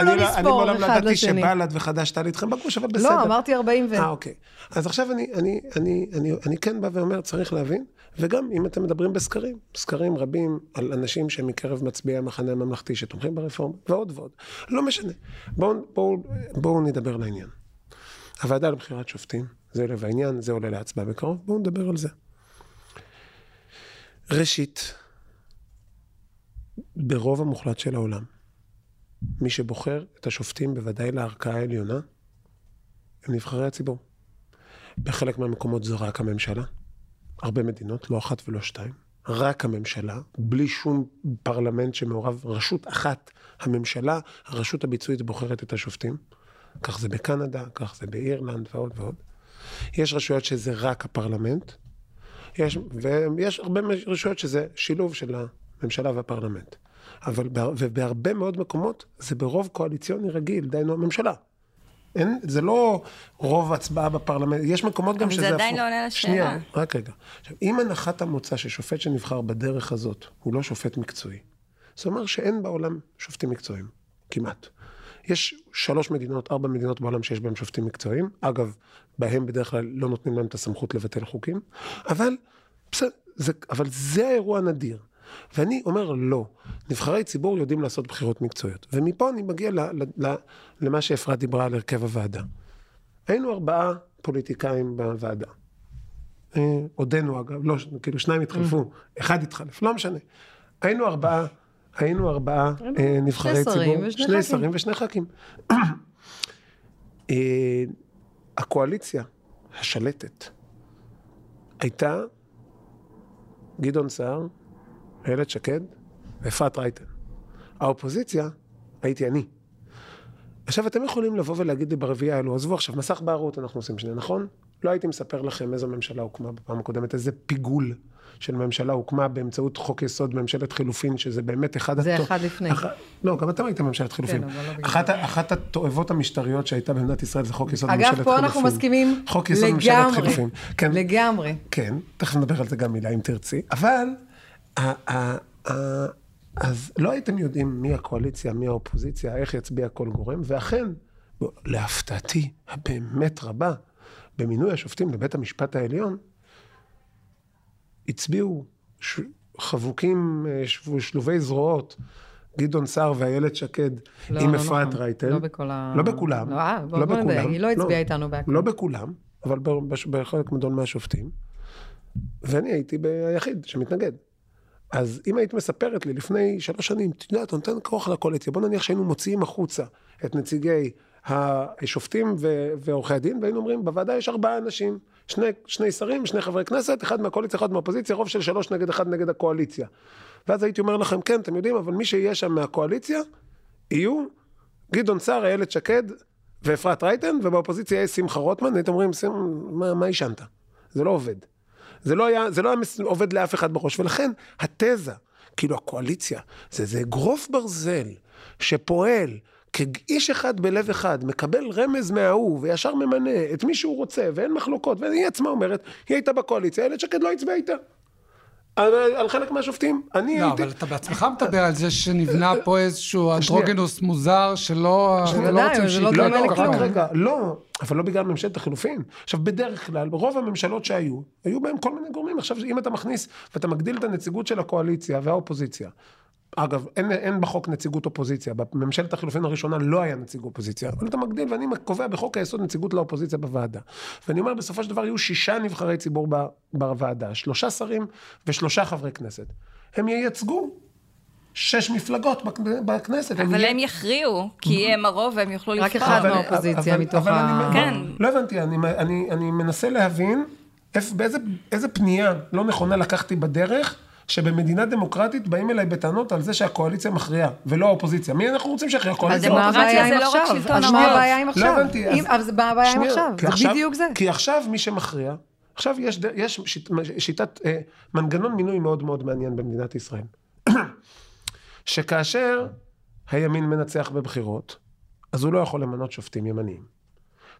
אני לא לא. שבל"ד וחד"ש תעלי איתכם בגוש, אבל בסדר. לא, אמרתי 40 ו... אה, אוקיי. אז עכשיו אני, אני, אני, אני, אני כן בא ואומר, צריך להבין, וגם אם אתם מדברים בסקרים, סקרים רבים על אנשים שהם מקרב מצביעי המחנה הממלכתי שתומכים ברפורמה, ועוד ועוד. לא משנה. בואו בוא, בוא נדבר לעניין. הוועדה לבחירת שופטים, זה לב העניין, זה עולה להצבעה בקרוב, בואו נדבר על זה. ראשית, ברוב המוחלט של העולם, מי שבוחר את השופטים, בוודאי לערכאה העליונה, הם נבחרי הציבור. בחלק מהמקומות זו רק הממשלה. הרבה מדינות, לא אחת ולא שתיים. רק הממשלה, בלי שום פרלמנט שמעורב, רשות אחת, הממשלה, הרשות הביצועית בוחרת את השופטים. כך זה בקנדה, כך זה באירלנד ועוד ועוד. יש רשויות שזה רק הפרלמנט, יש, ויש הרבה רשויות שזה שילוב של הממשלה והפרלמנט. אבל בה- ובהרבה מאוד מקומות זה ברוב קואליציוני רגיל, דהיינו הממשלה. אין, זה לא רוב הצבעה בפרלמנט, יש מקומות גם אבל שזה זה הפוך. עדיין לא עונה על השאלה. שנייה, רק רגע. עכשיו, אם הנחת המוצא ששופט שנבחר בדרך הזאת הוא לא שופט מקצועי, זה אומר שאין בעולם שופטים מקצועיים, כמעט. יש שלוש מדינות, ארבע מדינות בעולם שיש בהן שופטים מקצועיים. אגב, בהם בדרך כלל לא נותנים להם את הסמכות לבטל חוקים, אבל, בסדר, זה, אבל זה האירוע הנדיר. ואני אומר לא, נבחרי ציבור יודעים לעשות בחירות מקצועיות. ומפה אני מגיע ל, ל, ל, למה שאפרת דיברה על הרכב הוועדה. היינו ארבעה פוליטיקאים בוועדה. אה, עודנו אגב, לא, כאילו שניים התחלפו, אחד התחלף, לא משנה. היינו ארבעה, היינו ארבעה אה, נבחרי שני שרים ציבור, שני ח"כים. שרים ושני ח"כים. אה, הקואליציה השלטת הייתה גדעון סער, איילת שקד ואפרת רייטן. האופוזיציה הייתי אני. עכשיו, אתם יכולים לבוא ולהגיד לי ברביעייה האלו, עזבו עכשיו, מסך בערות אנחנו עושים שנייה, נכון? לא הייתי מספר לכם איזו ממשלה הוקמה בפעם הקודמת, איזה פיגול של ממשלה הוקמה באמצעות חוק יסוד ממשלת חילופין, שזה באמת אחד... זה התו- אחד לפני. אח... לא, גם אתם הייתם ממשלת חילופין. אבל לא בגלל אחת, ה- אחת התועבות המשטריות שהייתה במדינת ישראל זה חוק יסוד ממשלת אגב, חילופין. פה אנחנו מסכימים חוק יסוד ממשלת לגמרי. חילופין. כן, לגמרי. כן, תכף נדבר על זה גם מילה אם תרצי, אבל אז לא הייתם יודעים מי הקואליציה, מי האופוזיציה, איך יצביע כל גורם, ואכן, להפתעתי הבאמת רבה, במינוי השופטים לבית המשפט העליון, הצביעו ש... חבוקים, אה, שלובי זרועות, גדעון סער ואיילת שקד לא, עם לא אפרת נכון. רייטן. לא בכל ה- לא בכולם. לא, אה, בוא- לא בוא בכולם. היא לא הצביעה איתנו בהכל. לא בכולם, אבל בחלק גדול מהשופטים. ואני הייתי היחיד שמתנגד. אז אם היית מספרת לי לפני שלוש שנים, את יודעת, אתה נותן כוח לקואליציה, בוא נניח שהיינו מוציאים החוצה את נציגי השופטים ועורכי הדין, והיינו אומרים, בוועדה יש ארבעה אנשים, שני, שני שרים, שני חברי כנסת, אחד מהקואליציה, אחד מהאופוזיציה, רוב של שלוש נגד אחד נגד הקואליציה. ואז הייתי אומר לכם, כן, אתם יודעים, אבל מי שיהיה שם מהקואליציה, יהיו גדעון סער, איילת שקד ואפרת רייטן, ובאופוזיציה יש שמחה רוטמן, הייתם אומרים, "שים, מה, מה עישנת? זה לא עובד. זה לא היה, זה לא היה עובד לאף אחד בראש, ולכן התזה, כאילו הקואליציה, זה זה אגרוף ברזל שפועל כאיש אחד בלב אחד, מקבל רמז מההוא וישר ממנה את מי שהוא רוצה, ואין מחלוקות, והיא עצמה אומרת, היא הייתה בקואליציה, איילת שקד לא הצביעה איתה. על, על חלק מהשופטים, אני לא, הייתי... אבל אתה בעצמך מדבר על זה שנבנה פה איזשהו אנדרוגינוס מוזר שלא רוצים לא שיקרה. לא, לא. רק רגע, לא, אבל לא בגלל ממשלת החילופין. עכשיו, בדרך כלל, ברוב הממשלות שהיו, היו בהם כל מיני גורמים. עכשיו, אם אתה מכניס ואתה מגדיל את הנציגות של הקואליציה והאופוזיציה, אגב, אין, אין בחוק נציגות אופוזיציה, בממשלת החילופין הראשונה לא היה נציג אופוזיציה, אבל אתה מגדיל, ואני קובע בחוק היסוד נציגות לאופוזיציה בוועדה. ואני אומר, בסופו של דבר יהיו שישה נבחרי ציבור בוועדה, שלושה שרים ושלושה חברי כנסת. הם ייצגו שש מפלגות בכ- בכנסת. אבל יהיה- הם יכריעו, כי הם הרוב והם יוכלו לבחור. רק אחד מהאופוזיציה מתוך אבל ה- אני- כן. לא הבנתי, אני, אני, אני מנסה להבין איפה, באיזה, איזה פנייה לא נכונה לקחתי בדרך, שבמדינה דמוקרטית באים אליי בטענות על זה שהקואליציה מכריעה, ולא האופוזיציה. מי אנחנו רוצים שיכריע? הקואליציה? אז מה דמוקרטיה הבעיה עם זה לא רק עכשיו? שלטון אז. מה הבעיה עם לא עכשיו? הבנתי, אז- מה הבעיה עם עכשיו? כי זה בדיוק זה. כי עכשיו מי שמכריע, עכשיו יש, יש שיט, שיטת, אה, מנגנון מינוי מאוד מאוד מעניין במדינת ישראל. שכאשר הימין מנצח בבחירות, אז הוא לא יכול למנות שופטים ימניים.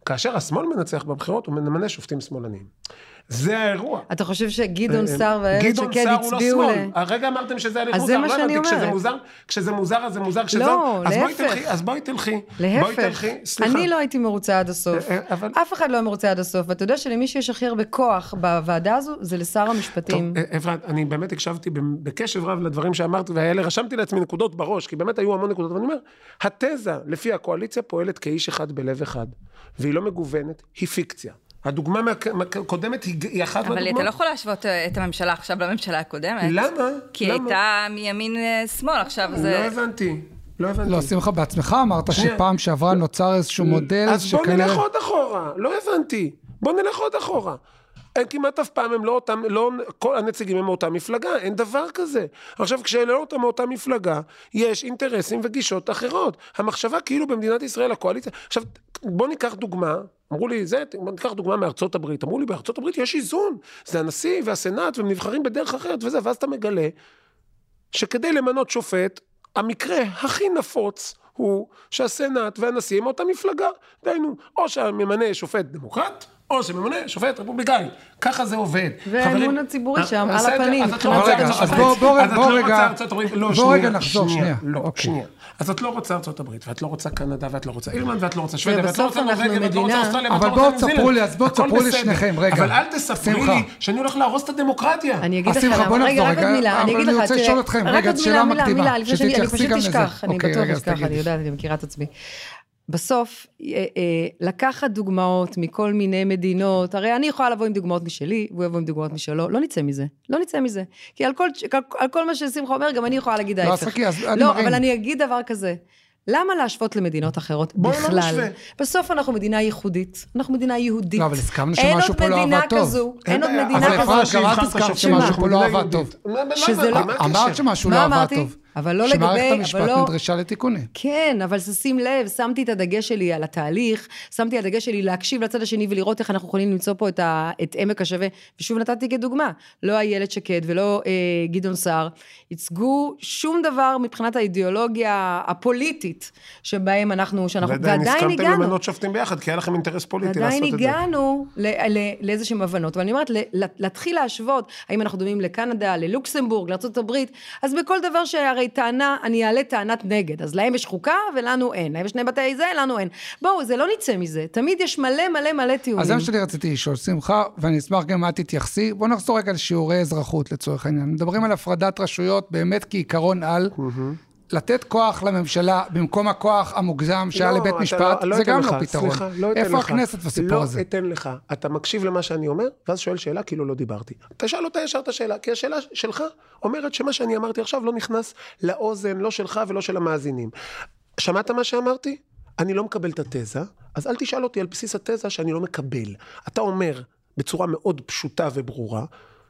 כאשר השמאל מנצח בבחירות, הוא ממנה שופטים שמאלניים. זה האירוע. אתה חושב שגדעון אה, סער ואיילת גדעון שקד סער הוא לא הצביעו ל... שמאל. הרגע אמרתם שזה הליך אז מוזר, זה מה לא שאני הבנתי, כשזה. מוזר, כשזה מוזר אז זה מוזר, כשזה... לא, אז בואי להפך. תלכי, אז בואי תלכי. להפך, תלכי, סליחה. אני לא הייתי מרוצה עד הסוף. אה, אה, אף אחד לא היה מרוצה עד הסוף, ואתה יודע שלמי שיש הכי הרבה כוח בוועדה הזו, זה לשר המשפטים. טוב, אה, אפרת, אני באמת הקשבתי בקשב רב לדברים שאמרת, והאלה רשמתי לעצמי נקודות בראש, כי באמת היו המון נקודות, ואני אומר, התזה לפי הקואליציה פועלת כאיש אחד בלב אחד, והיא לא מגוונת, היא פיקציה. הדוגמה מה- מהקודמת היא אחת אבל מהדוגמאות. אתה לא יכול להשוות אה, את הממשלה עכשיו לממשלה הקודמת. למה? כי היא? הייתה מימין אה, שמאל, עכשיו לא זה... הבנתי, לא הבנתי. לא, שמחה, בעצמך אמרת. שפעם שעברה נוצר איזשהו מודל אז בוא. נלך עוד אחורה, לא הבנתי. בוא נלך עוד אחורה. הם כמעט אף פעם הם לא אותם, לא, כל הנציגים הם מאותה מפלגה, אין דבר כזה. עכשיו, כשאלה לא אותם מאותה מפלגה, יש אינטרסים וגישות אחרות. המחשבה כאילו במדינת ישראל, הקואליציה... עכשיו, בוא ניקח דוגמה, אמרו לי, זה, ניקח דוגמה מארצות הברית. אמרו לי, בארצות הברית יש איזון, זה הנשיא והסנאט, והם נבחרים בדרך אחרת וזה, ואז אתה מגלה שכדי למנות שופט, המקרה הכי נפוץ הוא שהסנאט והנשיא הם מאותה מפלגה. דהיינו, או שממנה שופט דמוקרט, או שממנה שופט רפובליקאי. ככה זה עובד. והאמון חברים, הציבורי אה, שם, על הפנים, אז את לא רוצה רגע, ארצות אז הברית. בוא- בוא- אז את בוא לא רגע-. לא, רגע נחזור, שנייה. לא, אוקיי. שנייה. אז את לא רוצה ארצות הברית, ואת לא רוצה קנדה, ואת לא רוצה אירלנד, ואת לא רוצה שוודיה, ואת לא רוצה נורבגיה, ואת לא רוצה אוסטרליה, ואת אבל לא בואו רוצה ניו תספרו זילנד. לי, אז בואו תספרו לי. שניכם, רגע. אבל אל שמחה. לי שאני הולך להרוס את הדמוקרטיה. אני אגיד לך למה, בוא רגע, נחזור רגע, מילה, אני אבל אגיד אני לך, רוצה לשאול אתכם, רגע, שאלה מקדימה, שתתייחסי פשוט גם לזה. אשכח, אני אוקיי, בטוח אשכח. אני יודעת, אני מכירה את עצמי. בסוף, אה, אה, לקחת דוגמאות מכל מיני מדינות, הרי אני יכולה לבוא עם דוגמאות משלי, והוא יבוא עם דוגמאות משלו, לא נצא מזה, לא נצא מזה. כי על כל, על, כל מה ששמחה אומר, גם אני יכולה להגיד לא, ההפך. אז חכי, אז אני לא, מרים. אבל אני אגיד דבר כזה. למה להשוות למדינות אחרות בואי לא בכלל? נשווה. בסוף אנחנו מדינה ייחודית, אנחנו מדינה יהודית. לא, אבל הסכמנו אין שמשהו עוד פה לא מדינה עבד טוב. כזו, אין עוד מדינה אבל כזו. אפרת, גם את שיבחר הזכרת השופט שמשהו שאנחנו פה לא מדינה עבד. טוב. שזה? לא- אמרת? שמשהו לא עבד אמרתי? טוב. אבל לא שמערכת לגבי- המשפט אבל לא- נדרשה לתיקונים. כן, אבל שים לב, שמתי את הדגש שלי על התהליך, שמתי את הדגש שלי להקשיב לצד השני ולראות איך אנחנו יכולים למצוא פה את, ה, את עמק השווה. ושוב נתתי כדוגמה, לא איילת שקד ולא אה, גדעון סער, ייצגו שום דבר מבחינת האידיאולוגיה הפוליטית שבהם אנחנו, שאנחנו, ועדיין ועדיין הסכמתם הגענו. למנות שופטים ביחד, כי היה לכם אינטרס פוליטי ועדיין לעשות את זה. הגענו ל- ל- לאיזשהם הבנות, ואני אומרת, ל- ל- להתחיל להשוות, האם אנחנו דומים לקנדה, ללוקסמבורג, לארה"ב, אז בכל דבר שהרי טענה, אני אעלה טענת נגד, אז להם יש חוקה ולנו אין, להם יש שני בתי זה, לנו אין. בואו, זה לא נצא מזה, תמיד יש מלא מלא מלא טיעונים. אז זה מה שאני רציתי לשאול, שמחה, ואני אשמח גם מה תתייחסי. בואו נחזור רגע לשיעורי אזרחות לצורך העניין. מדברים על הפרדת רשויות באמת כעיקרון על. לתת כוח לממשלה במקום הכוח המוגזם שהיה לא, לבית אתה משפט, לא- לא זה גם לך, לא פתרון. סליחה, לא אתן איפה לך. הכנסת בסיפור לא הזה? לא אתן לך. אתה מקשיב למה שאני אומר, ואז שואל שאלה כאילו לא דיברתי. תשאל אותה ישר את השאלה, כי השאלה שלך אומרת שמה שאני אמרתי עכשיו לא נכנס לאוזן, לא שלך ולא של המאזינים. שמעת מה שאמרתי? אני לא מקבל את התזה, אז אל תשאל אותי על בסיס התזה שאני לא מקבל. אתה אומר בצורה מאוד פשוטה וברורה,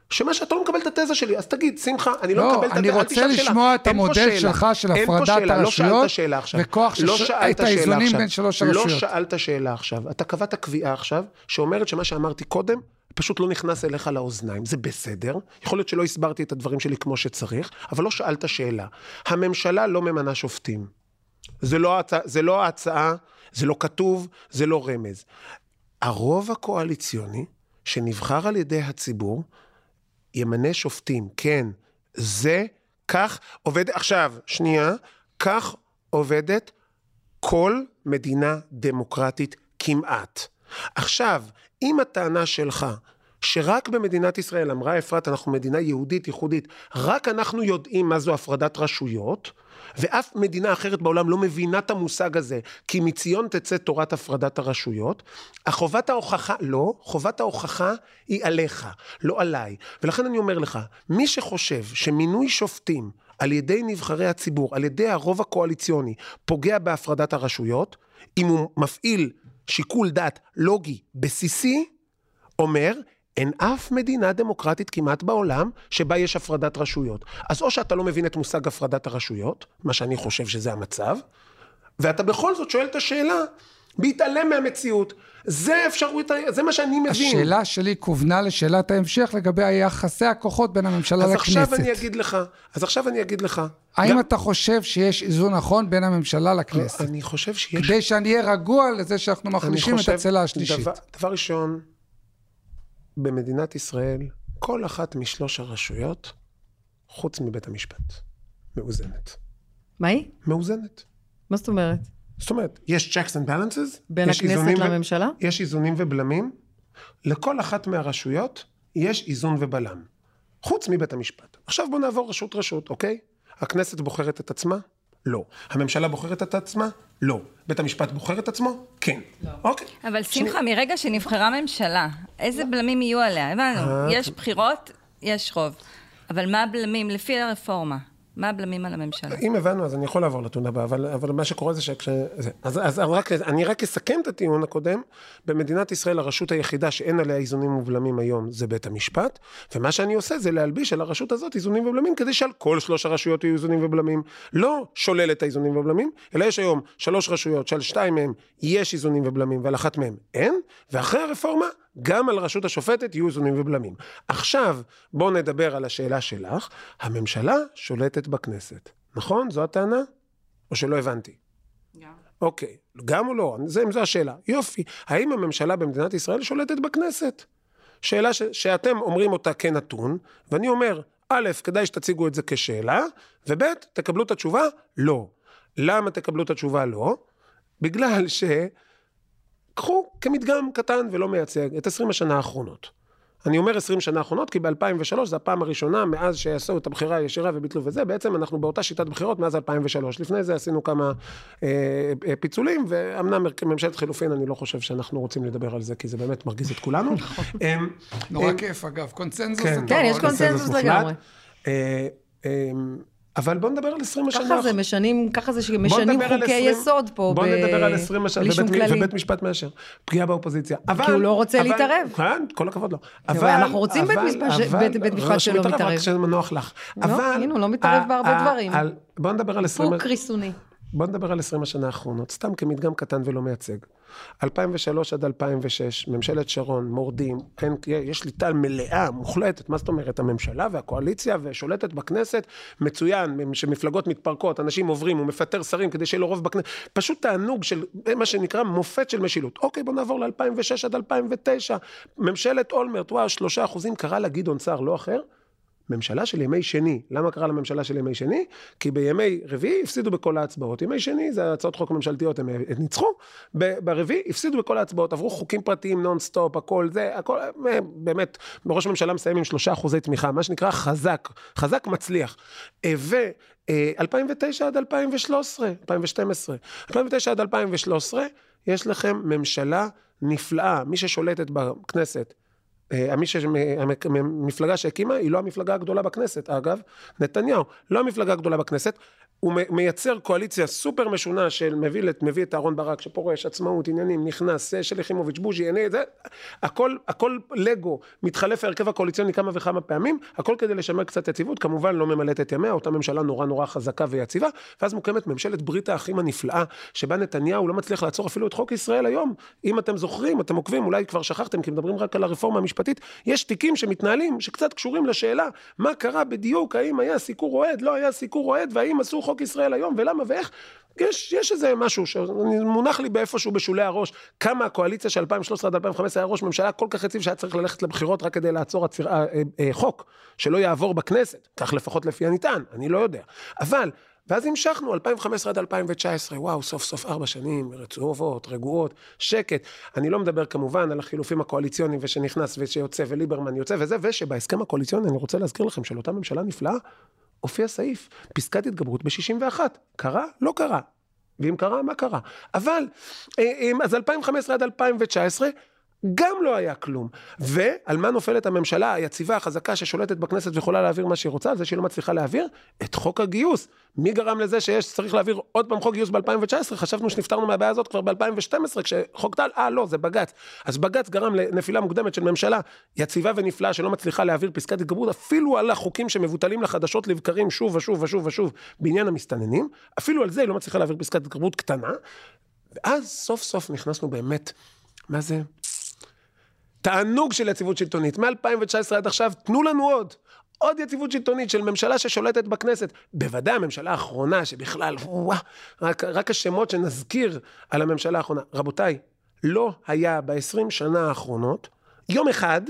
שמה שאתה לא מקבל את התזה שלי, אז תגיד, שמחה, אני לא, לא, מקבל את התזה, אני אל רוצה תשאל שאלה. לשמוע את המודל. שלך של הפרדת לא הרשויות עכשיו. וכוח לא שאלת את האיזונים. בין שלוש לא הרשויות. שאלת שאלה עכשיו. אתה קבעת קביעה עכשיו, שאומרת שמה שאמרתי קודם, פשוט לא נכנס אליך לאוזניים. זה בסדר, יכול להיות שלא הסברתי את הדברים שלי כמו שצריך, אבל לא שאלת שאלה. הממשלה לא ממנה שופטים. זה לא, הצע, זה לא ההצעה, זה לא כתוב, זה לא רמז. הרוב הקואליציוני, שנבחר על ידי הציבור, ימנה שופטים. כן, זה, כך עובד, עכשיו, שנייה, כך עובדת כל מדינה דמוקרטית כמעט. עכשיו, אם הטענה שלך שרק במדינת ישראל, אמרה אפרת, אנחנו מדינה יהודית ייחודית, רק אנחנו יודעים מה זו הפרדת רשויות, ואף מדינה אחרת בעולם לא מבינה את המושג הזה, כי מציון תצא תורת הפרדת הרשויות, החובת ההוכחה, לא, חובת ההוכחה היא עליך, לא עליי. ולכן אני אומר לך, מי שחושב שמינוי שופטים על ידי נבחרי הציבור, על ידי הרוב הקואליציוני, פוגע בהפרדת הרשויות, אם הוא מפעיל שיקול דעת לוגי בסיסי, אומר, אין אף מדינה דמוקרטית כמעט בעולם שבה יש הפרדת רשויות. אז או שאתה לא מבין את מושג הפרדת הרשויות, מה שאני חושב שזה המצב, ואתה בכל זאת שואל את השאלה, בהתעלם מהמציאות. זה אפשרות, זה מה שאני מבין. השאלה שלי כוונה לשאלת ההמשך לגבי יחסי הכוחות בין הממשלה אז לכנסת. עכשיו אני אגיד לך, אז עכשיו אני אגיד לך. האם גם- אתה חושב שיש איזון נכון בין הממשלה לכנסת? אני חושב שיש... כדי שאני אהיה רגוע לזה שאנחנו מחלישים את הצלע השלישית. דבר, דבר ראשון, במדינת ישראל, כל אחת משלוש הרשויות, חוץ מבית המשפט, מאוזנת. מה היא? מאוזנת. מה זאת אומרת? זאת אומרת, יש checks and balances, בין יש הכנסת איזונים ו- לממשלה? יש איזונים ובלמים, לכל אחת מהרשויות יש איזון ובלם, חוץ מבית המשפט. עכשיו בואו נעבור רשות-רשות, אוקיי? הכנסת בוחרת את עצמה? לא. הממשלה בוחרת את עצמה? לא. בית המשפט בוחר את עצמו? כן. לא. אוקיי. אבל שמחה, מרגע שנבחרה ממשלה, איזה בלמים יהיו עליה? הבנו, אה, יש בחירות, יש רוב. אבל מה הבלמים, לפי הרפורמה, מה הבלמים על הממשלה? אם הבנו, אז אני יכול לעבור לטיעון הבא, אבל, אבל מה שקורה זה שכש... זה, אז, אז רק, אני רק אסכם את הטיעון הקודם. במדינת ישראל הרשות היחידה שאין עליה איזונים ובלמים היום זה בית המשפט, ומה שאני עושה זה להלביש על הרשות הזאת איזונים ובלמים, כדי שעל כל שלוש הרשויות יהיו איזונים ובלמים. לא שולל את האיזונים ובלמים, אלא יש היום שלוש רשויות שעל שתיים מהן יש איזונים ובלמים ועל אחת מהן אין, ואחרי הרפורמה גם על הרשות השופטת יהיו איזונים ובלמים. עכשיו, בואו נדבר על השאלה שלך. הממשלה שולטת בכנסת, נכון? זו הטענה? או שלא הבנתי? גם. אוקיי, גם או לא? זה, זו השאלה. יופי. האם הממשלה במדינת ישראל שולטת בכנסת? שאלה ש, שאתם אומרים אותה כנתון, ואני אומר, א', כדאי שתציגו את זה כשאלה, וב', תקבלו את התשובה, לא. למה תקבלו את התשובה לא? בגלל ש... קחו כמדגם קטן ולא מייצג את 20 השנה האחרונות. אני אומר 20 שנה האחרונות כי ב-2003 זו הפעם הראשונה מאז שעשו את הבחירה הישירה וביטלו וזה, בעצם אנחנו באותה שיטת בחירות מאז 2003. לפני זה עשינו כמה אה, אה, פיצולים, ואמנם ממשלת חילופין, אני לא חושב שאנחנו רוצים לדבר על זה, כי זה באמת מרגיז את כולנו. אה, נורא אה, כיף אגב, קונצנזוס כן. טוב כן, יש. קונצנזוס. לגמרי. אבל בוא נדבר על 20 השנה ככה זה משנים, ככה זה שמשנים חוקי 20 יסוד פה, בוא ב- נדבר על 20 השנה, ובית. ובית משפט מאשר. פגיעה באופוזיציה. אבל... הוא לא רוצה אבל- להתערב. כן, כל הכבוד לו. אבל אנחנו רוצים בית משפט ש- בית- בית משפט שלא מתערב. רק כשנוח לך. לא, אבל... הנה, הוא לא מתערב בהרבה דברים. על- בוא נדבר על 20... פוק ריסוני. בוא נדבר על 20 השנה האחרונות, סתם כמדגם קטן ולא מייצג. 2003 עד 2006, ממשלת שרון, מורדים, אין, יש שליטה מלאה, מוחלטת, מה זאת אומרת? הממשלה והקואליציה ושולטת בכנסת, מצוין, שמפלגות מתפרקות, אנשים עוברים, הוא מפטר שרים כדי שיהיה לו רוב בכנסת, פשוט תענוג של מה שנקרא מופת של משילות. אוקיי, בוא נעבור ל-2006 עד 2009, ממשלת אולמרט, וואו, שלושה אחוזים, קרא לה גדעון סער, לא אחר. ממשלה של ימי שני. למה קרא לה ממשלה של ימי שני? כי בימי רביעי הפסידו בכל ההצבעות. ימי שני זה הצעות חוק ממשלתיות, הם ניצחו. ב- ברביעי הפסידו בכל ההצבעות, עברו חוקים פרטיים נונסטופ, הכל זה, הכל, אה, באמת, ראש הממשלה מסיים עם שלושה אחוזי תמיכה, מה שנקרא חזק, חזק מצליח. אה, ו... אה, 2009 עד 2013, 2012, 2009 עד 2013, יש לכם ממשלה נפלאה, מי ששולטת בכנסת, אה, המפלגה שהקימה היא לא המפלגה הגדולה בכנסת, אגב, נתניהו, לא המפלגה הגדולה בכנסת, הוא מייצר קואליציה סופר משונה של מביא, מביא את אהרן ברק שפורש, עצמאות, עניינים, נכנס, אה, שלי יחימוביץ', בוז'י, אני, זה, הכל, הכל לגו, מתחלף ההרכב הקואליציוני כמה וכמה פעמים, הכל כדי לשמר קצת יציבות, כמובן לא ממלאת את ימיה, אותה ממשלה נורא נורא חזקה ויציבה, ואז מוקמת ממשלת ברית האחים הנפלאה, שבה נתניהו לא מצליח לעצור אפילו את חוק ישראל היום. אם אתם זוכרים, אתם עוקבים, אולי כבר שכחתם, כי מדברים רק על הרפורמה המשפטית, יש תיקים שמתנהלים, שקצת קשורים לשאלה, מה קרה בדיוק, האם היה סיקור אוהד, לא היה סיקור אוהד, והאם חוק ישראל היום, ולמה ואיך. יש, יש איזה משהו שמונח לי באיפשהו בשולי הראש, כמה הקואליציה של 2013 עד 2015 היה ראש ממשלה כל כך יציב שהיה צריך ללכת לבחירות רק כדי לעצור עציר, אה, אה, אה, חוק שלא יעבור בכנסת, כך לפחות לפי הנטען, אני לא יודע. אבל, ואז המשכנו, 2015 עד 2019, וואו, סוף סוף ארבע שנים, רצועות, רגועות, שקט. אני לא מדבר כמובן על החילופים הקואליציוניים ושנכנס ושיוצא וליברמן יוצא וזה, ושבהסכם הקואליציוני, אני רוצה להזכיר לכם שלאותה ממשלה נפלאה, הופיע סעיף, פסקת התגברות ב-61. קרה? לא קרה. ואם קרה, מה קרה? אבל, אה, אה, אז 2015 עד 2019, גם לא היה כלום. ועל מה נופלת הממשלה היציבה, החזקה, ששולטת בכנסת ויכולה להעביר מה שהיא רוצה? על זה שהיא לא מצליחה להעביר? את חוק הגיוס. מי גרם לזה שיש, צריך להעביר עוד פעם חוק גיוס ב-2019? חשבנו שנפטרנו מהבעיה הזאת כבר ב-2012, כשחוק טל, אה, לא, זה בג"ץ. אז בג"ץ גרם לנפילה מוקדמת של ממשלה יציבה ונפלאה שלא מצליחה להעביר פסקת התגברות, אפילו על החוקים שמבוטלים לחדשות לבקרים שוב ושוב ושוב ושוב בעניין המסתננים, אפילו על זה היא לא מצליחה להעביר פסקת התגברות קטנה. ואז סוף סוף נכנסנו באמת, מה זה? תענוג של יציבות שלטונית. מ-2019 עד עכשיו, תנו לנו עוד. עוד יציבות שלטונית של ממשלה ששולטת בכנסת. בוודאי הממשלה האחרונה, שבכלל, וואו, רק, רק השמות שנזכיר על הממשלה האחרונה. רבותיי, לא היה ב-20 שנה האחרונות יום אחד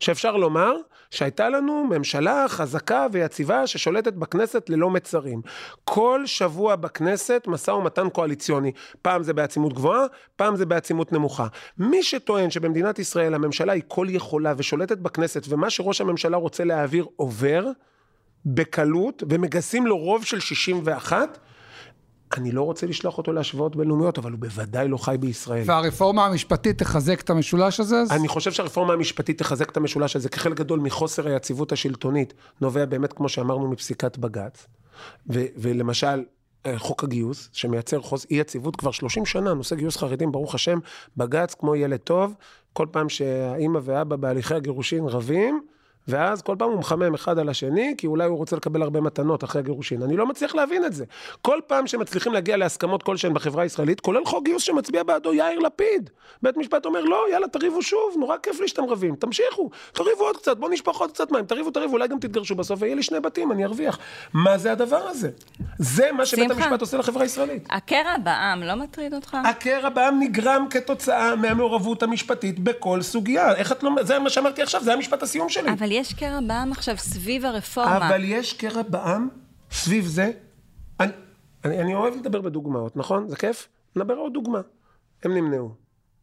שאפשר לומר שהייתה לנו ממשלה חזקה ויציבה ששולטת בכנסת ללא מצרים. כל שבוע בכנסת משא ומתן קואליציוני. פעם זה בעצימות גבוהה, פעם זה בעצימות נמוכה. מי שטוען שבמדינת ישראל הממשלה היא כל יכולה ושולטת בכנסת ומה שראש הממשלה רוצה להעביר עובר בקלות ומגסים לו רוב של 61, אני לא רוצה לשלוח אותו להשוואות בינלאומיות, אבל הוא בוודאי לא חי בישראל. והרפורמה המשפטית תחזק את המשולש הזה? אני חושב שהרפורמה המשפטית תחזק את המשולש הזה, כחלק גדול מחוסר היציבות השלטונית, נובע באמת, כמו שאמרנו, מפסיקת בג"ץ. ו- ולמשל, אה, חוק הגיוס, שמייצר חוז אי יציבות כבר 30 שנה, נושא גיוס חרדים, ברוך השם, בג"ץ כמו ילד טוב, כל פעם שהאימא ואבא בהליכי הגירושין רבים, ואז כל פעם הוא מחמם אחד על השני, כי אולי הוא רוצה לקבל הרבה מתנות אחרי הגירושין. אני לא מצליח להבין את זה. כל פעם שמצליחים להגיע להסכמות כלשהן בחברה הישראלית, כולל חוק גיוס שמצביע בעדו יאיר לפיד. בית משפט אומר, לא, יאללה, תריבו שוב, נורא כיף לי שאתם רבים, תמשיכו, תריבו עוד קצת, בואו נשפוך עוד קצת מים, תריבו, תריבו, אולי גם תתגרשו בסוף ויהיה לי שני בתים, אני ארוויח. מה זה הדבר הזה? זה מה שבית שמחה. המשפט עושה לחברה הישראלית. הקרע בעם לא מטריד אותך? הקרע בעם נגרם כתוצאה מהמעורבות המשפטית בכל סוגיה. איך את לא... זה מה שאמרתי עכשיו, זה המשפט הסיום שלי. אבל יש קרע בעם עכשיו סביב הרפורמה. אבל יש קרע בעם סביב זה. אני, אני, אני אוהב לדבר בדוגמאות, נכון? זה כיף? נדבר עוד דוגמה. הם נמנעו.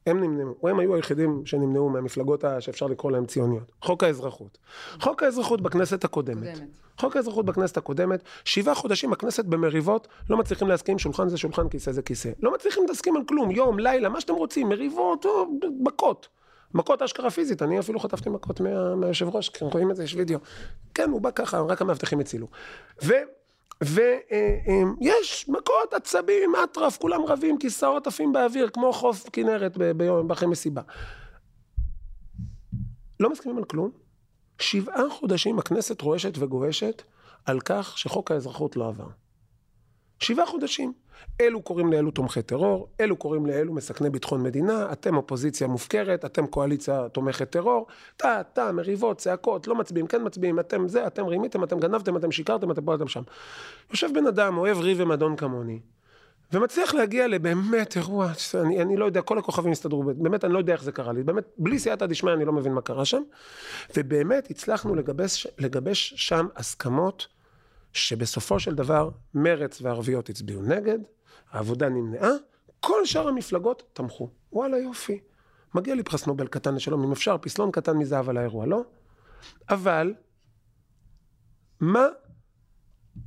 הם נמנעו. או הם היו היחידים שנמנעו מהמפלגות ה- שאפשר לקרוא להן ציוניות. חוק האזרחות. חוק האזרחות בכנסת הקודמת. קודמת. חוק האזרחות בכנסת הקודמת, שבעה חודשים הכנסת במריבות, לא מצליחים להסכים, שולחן זה שולחן, כיסא זה כיסא. לא מצליחים להסכים על כלום, יום, לילה, מה שאתם רוצים, מריבות, או, מכות. מכות אשכרה פיזית, אני אפילו חטפתי מכות מה, מהיושב ראש, כי רואים את זה, יש וידאו. כן, הוא בא ככה, רק המאבטחים הצילו. ו... ויש מכות, עצבים, אטרף, כולם רבים, כיסאות עפים באוויר, כמו חוף כנרת ביום, אחרי מסיבה. לא מסכימים על כלום. שבעה חודשים הכנסת רועשת וגועשת על כך שחוק האזרחות לא עבר. שבעה חודשים. אלו קוראים לאלו תומכי טרור, אלו קוראים לאלו מסכני ביטחון מדינה, אתם אופוזיציה מופקרת, אתם קואליציה תומכת טרור, טה, טה, מריבות, צעקות, לא מצביעים, כן מצביעים, אתם זה, אתם רימיתם, אתם גנבתם, אתם שיקרתם, אתם פה, אתם שם. יושב בן אדם, אוהב ריב ומדון כמוני, ומצליח להגיע לבאמת אירוע, אני, אני לא יודע, כל הכוכבים הסתדרו, באמת אני לא יודע איך זה קרה לי, באמת, בלי סייעתא דשמיא אני לא מבין מה קרה שם, ובאמת הצלחנו לגבש, לגבש שם הסכמות שבסופו של דבר מרץ והערביות הצביעו נגד, העבודה נמנעה, כל שאר המפלגות תמכו. וואלה יופי. מגיע לי פרס נובל קטן לשלום, אם אפשר, פסלון קטן מזהב על האירוע, לא? אבל, מה,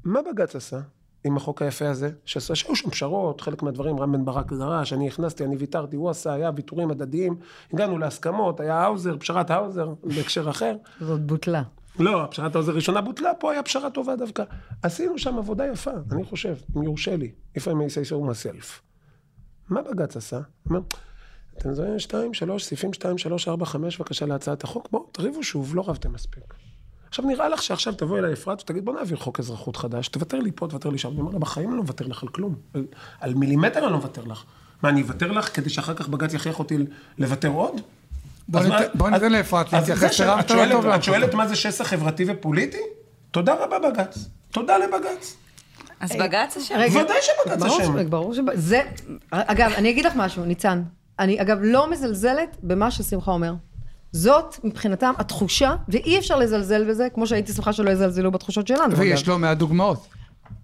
מה בג"ץ עשה עם החוק היפה הזה? שהיו שם פשרות, חלק מהדברים רם בן ברק דרש, אני הכנסתי, אני ויתרתי, הוא עשה, היה ויתורים הדדיים, הגענו להסכמות, היה האוזר, פשרת האוזר, בהקשר אחר. זאת בוטלה. לא, פשרת האוזר ראשונה בוטלה, פה היה פשרה טובה דווקא. עשינו שם עבודה יפה, אני חושב, אם יורשה לי, if I may say so myself. מה בג"ץ עשה? אומר, אתם זוכרים שתיים, שלוש, סעיפים שתיים, שלוש, ארבע, חמש, בבקשה להצעת החוק, בואו, תריבו שוב, לא רבתם מספיק. עכשיו נראה לך שעכשיו תבוא אליי אפרת ותגיד בוא נעביר חוק אזרחות חדש, תוותר לי פה, תוותר לי שם. אני אומר לה, בחיים אני לא מוותר לך על כלום. על, על מילימטר אני לא מוותר לך. מה, אני אוותר לך כדי שאחר כך בג"ץ יכריח אותי לוותר עוד? בוא אז ניתן- מה- בוא אז- ניתן לאפרת להתייחס, הרמת לה שואלת- טוב את. שואלת מה זה שסע חברתי ופוליטי? תודה רבה בג"ץ. תודה לבג"ץ. אז בג"ץ אשם. ודאי שבג"ץ אשם. ש- ברור שבג"ץ. זה... אגב, אני אגיד לך משהו, ניצן. אני, אגב, לא מזלזלת במה ששמחה אומר. זאת מבחינתם התחושה, ואי אפשר לזלזל בזה, כמו שהייתי שמחה שלא יזלזלו בתחושות שלנו. ויש. לא מעט דוגמאות.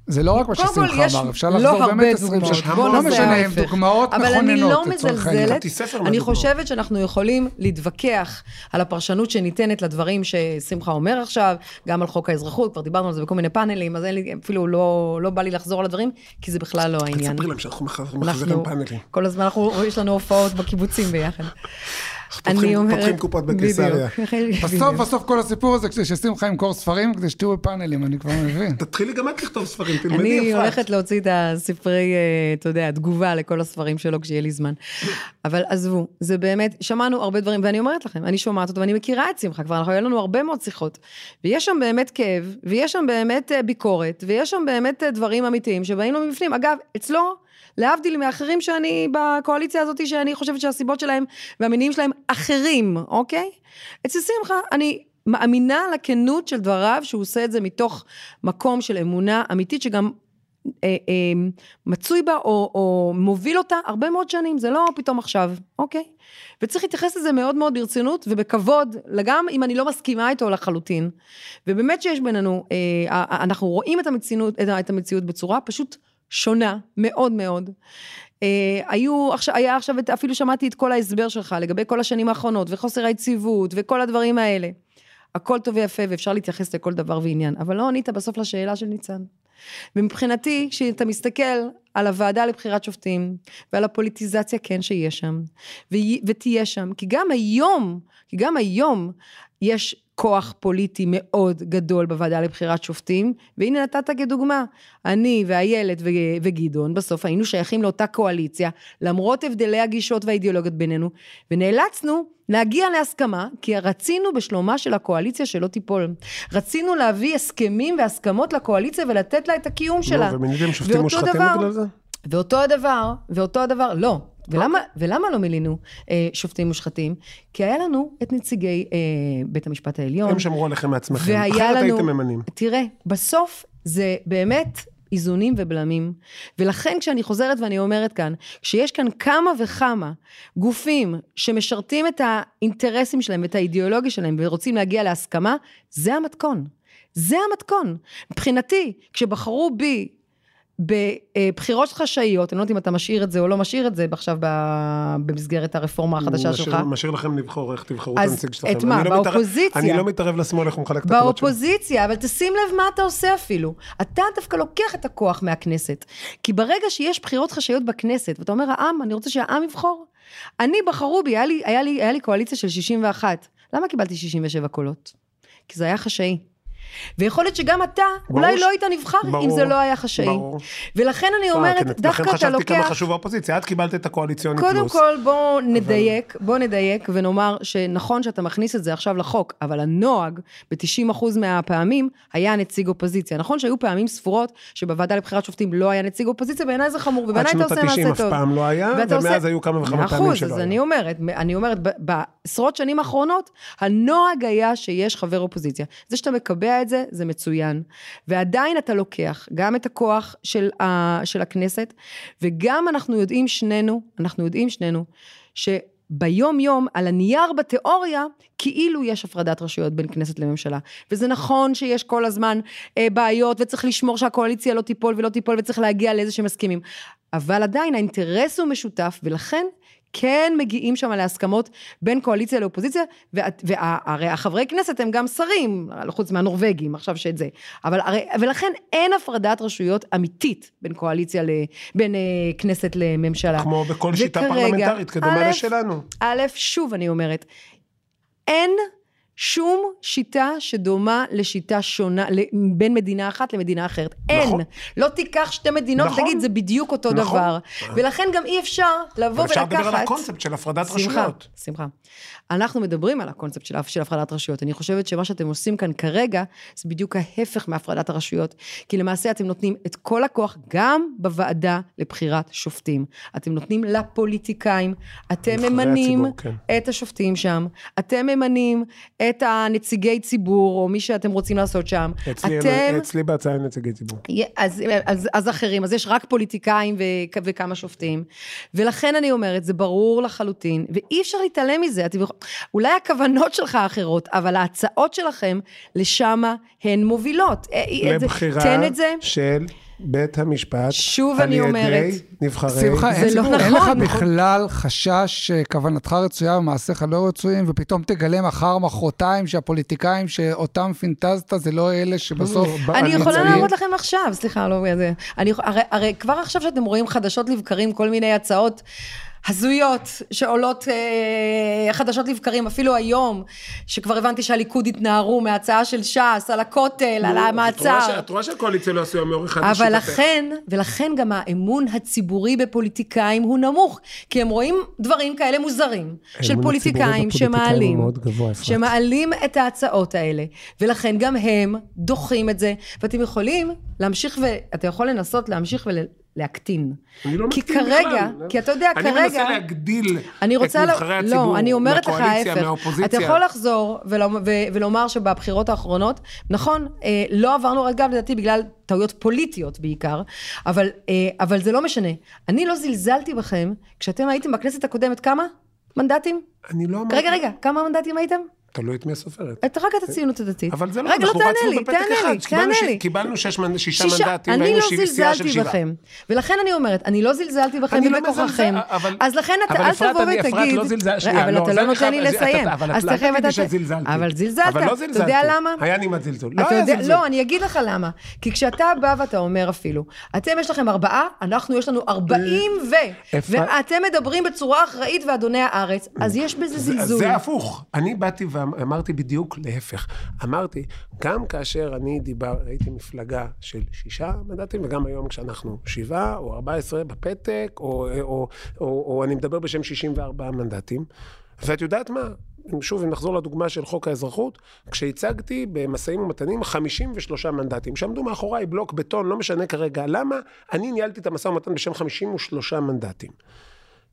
זה לא רק מה ששמחה אמר, אפשר לא לחזור הרבה באמת 20 דוגמאות. שנה. בוא לא נעשה משנה, הם. דוגמאות אבל אני לא מכוננות, לצורך העניין. מזלזלת, כתבתי ספר אני מהדוגמאות. חושבת שאנחנו יכולים להתווכח על הפרשנות שניתנת לדברים ששמחה אומר עכשיו, גם על חוק האזרחות, כבר דיברנו על זה בכל מיני פאנלים, אז אין לי, אפילו לא, לא בא לי לחזור על הדברים, כי זה בכלל לא העניין. תספרי להם שאנחנו מחזירים אנחנו, פאנלים. כל הזמן אנחנו, יש לנו הופעות בקיבוצים ביחד. אני אומרת... פותחים קופות בקיסריה. בסוף, בסוף כל הסיפור הזה, כדי ששמחה ימכור ספרים, כדי שתהיו בפאנלים, אני כבר מבין. תתחילי גם את לכתוב ספרים, תלמדי אני אפרת. הולכת להוציא את הספרי, אה, אתה יודע, תגובה לכל הספרים שלו כשיהיה לי זמן. אבל עזבו, זה באמת, שמענו הרבה דברים, ואני אומרת לכם, אני שומעת אותו ואני מכירה את שמחה כבר, אנחנו, היו לנו הרבה מאוד שיחות. ויש שם באמת כאב, ויש שם באמת אה, ביקורת, ויש שם באמת אה, דברים אמיתיים שבאים לו מבפנים. אגב, אצלו... להבדיל מאחרים שאני בקואליציה הזאת, שאני חושבת שהסיבות שלהם והמניעים שלהם אחרים, אוקיי? אצל שמחה, אני מאמינה לכנות של דבריו, שהוא עושה את זה מתוך מקום של אמונה אמיתית, שגם אה, אה, מצוי בה או, או מוביל אותה הרבה מאוד שנים, זה לא פתאום עכשיו, אוקיי? וצריך להתייחס לזה מאוד מאוד ברצינות ובכבוד, גם אם אני לא מסכימה איתו לחלוטין. ובאמת שיש בינינו, אה, אנחנו רואים את המציאות, את המציאות בצורה פשוט שונה מאוד מאוד. אה, היו, היה עכשיו, אפילו שמעתי את כל ההסבר שלך לגבי כל השנים האחרונות, וחוסר היציבות, וכל הדברים האלה. הכל טוב ויפה, ואפשר להתייחס לכל דבר ועניין, אבל לא ענית בסוף לשאלה של ניצן. ומבחינתי, כשאתה מסתכל על הוועדה לבחירת שופטים, ועל הפוליטיזציה כן שיש שם, ותהיה שם, כי גם היום, כי גם היום יש כוח פוליטי מאוד גדול בוועדה לבחירת שופטים, והנה נתת כדוגמה, אני ואיילת וגדעון, בסוף היינו שייכים לאותה קואליציה, למרות הבדלי הגישות והאידיאולוגיות בינינו, ונאלצנו להגיע להסכמה, כי רצינו בשלומה של הקואליציה שלא תיפול. רצינו להביא הסכמים והסכמות לקואליציה ולתת לה את הקיום שלה. נו, ומיניתם שופטים מושחתים בגלל זה? ואותו הדבר, ואותו הדבר, לא, ולמה, ולמה לא מילינו אה, שופטים מושחתים? כי היה לנו את נציגי אה, בית המשפט העליון. הם שמרו עליכם מעצמכם, אחרת לנו, הייתם ממנים. תראה, בסוף זה באמת איזונים ובלמים. ולכן כשאני חוזרת ואני אומרת כאן, שיש כאן כמה וכמה גופים שמשרתים את האינטרסים שלהם ואת האידיאולוגיה שלהם ורוצים להגיע להסכמה, זה המתכון. זה המתכון. מבחינתי, כשבחרו בי בבחירות חשאיות, אני לא יודעת אם אתה משאיר את זה או לא משאיר את זה עכשיו במסגרת הרפורמה החדשה משאיר, שלך. משאיר לכם לבחור איך תבחרו את הנציג שלכם. את מה, לא באופוזיציה. מתערב, אני לא מתערב לשמאל איך הוא מחלק את הקולות שלו. באופוזיציה, אבל תשים לב מה אתה עושה אפילו. אתה דווקא לוקח את הכוח מהכנסת. כי ברגע שיש בחירות חשאיות בכנסת, ואתה אומר, העם, אני רוצה שהעם יבחור. אני בחרו בי, היה לי, היה לי, היה לי קואליציה של 61. למה קיבלתי 67 קולות? כי זה היה חשאי. ויכול להיות שגם אתה, ברור אולי. לא היית נבחר ברור, אם זה לא היה חשאי. ברור. ולכן אני אומרת, דווקא אתה לוקח... לכן חשבתי כמה חשוב האופוזיציה, את קיבלת את הקואליציוני קודם פלוס. קודם כל, בואו נדייק. בואו נדייק ונאמר שנכון שאתה מכניס את זה עכשיו לחוק, אבל הנוהג ב-90% מהפעמים היה נציג אופוזיציה. נכון שהיו פעמים ספורות שבוועדה לבחירת שופטים לא היה נציג אופוזיציה, בעיניי זה חמור, ובעיניי אתה עושה מעשה טוב. עד שנות ה-90 אף פעם לא היה, ומאז עושה... היו כמה וכמה פעמים שלא היה. אז אני אומרת, אני אומרת, בעשרות שנים האחרונות, הנוהג היה שיש חבר אופוזיציה. זה שאתה מקבע את זה, זה מצוין. ועדיין אתה לוקח גם את הכוח של, ה, של הכנסת, וגם אנחנו יודעים שנינו, אנחנו יודעים שנינו, שביום יום, על הנייר בתיאוריה, כאילו יש הפרדת רשויות בין כנסת לממשלה. וזה נכון שיש כל הזמן אה, בעיות, וצריך לשמור שהקואליציה לא תיפול ולא תיפול, וצריך להגיע לאיזה שהם מסכימים. אבל עדיין האינטרס הוא משותף, ולכן כן מגיעים שם להסכמות בין קואליציה לאופוזיציה, והרי החברי כנסת הם גם שרים, חוץ מהנורבגים, עכשיו שאת זה. אבל הרי, ולכן אין הפרדת רשויות אמיתית בין קואליציה, ל, בין אה, כנסת לממשלה. כמו בכל שיטה פרלמנטרית, כדומה לשלנו. א', שוב אני אומרת, אין שום שיטה שדומה לשיטה שונה, בין מדינה אחת למדינה אחרת. נכון. אין. לא תיקח שתי מדינות נכון. ותגיד, זה בדיוק אותו נכון. דבר. ולכן גם אי אפשר לבוא ולקחת... אפשר לדבר על הקונספט של הפרדת שמחה, רשויות. שמחה. אנחנו מדברים על הקונספט של, של הפרדת רשויות. אני חושבת שמה שאתם עושים כאן כרגע, זה בדיוק ההפך מהפרדת הרשויות. כי למעשה אתם נותנים את כל הכוח, גם בוועדה לבחירת שופטים. אתם נותנים לפוליטיקאים, אתם ממנים הציבור, כן. את השופטים שם, אתם ממנים את הנציגי ציבור, או מי שאתם רוצים לעשות שם. אצלי, אתם... אצלי בהצעה אין נציגי ציבור. אז, אז, אז אחרים, אז יש רק פוליטיקאים ו, וכמה שופטים. ולכן אני אומרת, זה ברור לחלוטין, ואי אפשר להתעלם מזה. אתם, אולי הכוונות שלך אחרות, אבל ההצעות שלכם, לשם הן מובילות. אה, אה, לבחירה תן את זה. של... בית המשפט, שוב אני אומרת, על ידי נבחרי שמחה, אין, לא נכון. אין לך בכלל חשש שכוונתך רצויה ומעשיך לא רצויים, ופתאום תגלה מחר, מחרתיים, שהפוליטיקאים שאותם פינטזת, זה לא אלה שבסוף... אני יכולה להראות לכם עכשיו, סליחה, לא... אני, הרי, הרי כבר עכשיו שאתם רואים חדשות לבקרים כל מיני הצעות, הזויות שעולות אה, חדשות לבקרים, אפילו היום, שכבר הבנתי שהליכוד התנערו מההצעה של ש"ס על הכותל, על המעצר. את רואה שהקואליציה לא עשו יום יום אחד אבל לכן, ולכן גם האמון הציבורי בפוליטיקאים הוא נמוך, כי הם רואים דברים כאלה מוזרים, של פוליטיקאים שמעלים, גבוה. שמעלים את ההצעות האלה, ולכן גם הם דוחים את זה, ואתם יכולים להמשיך, ואתה יכול לנסות להמשיך ולהקטין. אני לא כי מקטין כרגע, בכלל. כי אתה יודע, אני כרגע... מנסה להגדיל אני רוצה... את נבחרי הציבור לא, אני אומרת לך ההפך. מהאופוזיציה. אתה יכול לחזור ולומר, ולומר שבבחירות האחרונות, נכון, אה, לא עברנו, אגב, לדעתי בגלל טעויות פוליטיות בעיקר, אבל, אה, אבל זה לא משנה. אני לא זלזלתי בכם כשאתם הייתם בכנסת הקודמת כמה מנדטים? אני לא אמרתי... רגע, רגע, כמה מנדטים הייתם? תלוי את מי הסופרת. את רק את הציונות הדתית. אבל זה לא, רגע, אנחנו תענה רצנו לי, בפתק תענה אחד. לי, קיבלנו תענה ש- לי. קיבלנו שש שישה שישה, מנדטים, אני והיינו לא סיעה של זלזלתי שבעה. בכם, ולכן אני אומרת, אני לא זלזלתי בכם אני לא אבל- אז לכן אתה אבל אל אפרת, תבוא אני- אפרת, ותגיד, לא זלזל- שנייה, אבל לא, אתה לא אני נותן חייב- לי לסיים, אבל אז את לא תגידי אתה, שזלזלתי. אבל זלזלת, אבל לא אתה זלזלתי. יודע למה? היה נימת זלזול. לא היה זלזול. לא, אני אגיד לך למה. כי כשאתה בא ואתה אומר אפילו, אתם יש לכם ארבעה, אנחנו יש לנו ארבעים ו... אפרת- ואתם מדברים בצורה אחראית ואדוני הארץ, אז יש בזה זה- זלזול. זה הפוך. אני באתי ואמרתי בדיוק להפך. אמרתי, גם כאשר אני דיבר, הייתי מפלגה של שישה מנדטים, וגם היום כשאנחנו שבעה או ארבע עשרה בפתק, או, או, או, או, או אני מדבר בשם 64 מנדטים, ואת יודעת מה? שוב, אם נחזור לדוגמה של חוק האזרחות, כשהצגתי במשאים ומתנים 53 מנדטים, שעמדו מאחוריי בלוק בטון, לא משנה כרגע למה, אני ניהלתי את המשא ומתן בשם 53 מנדטים.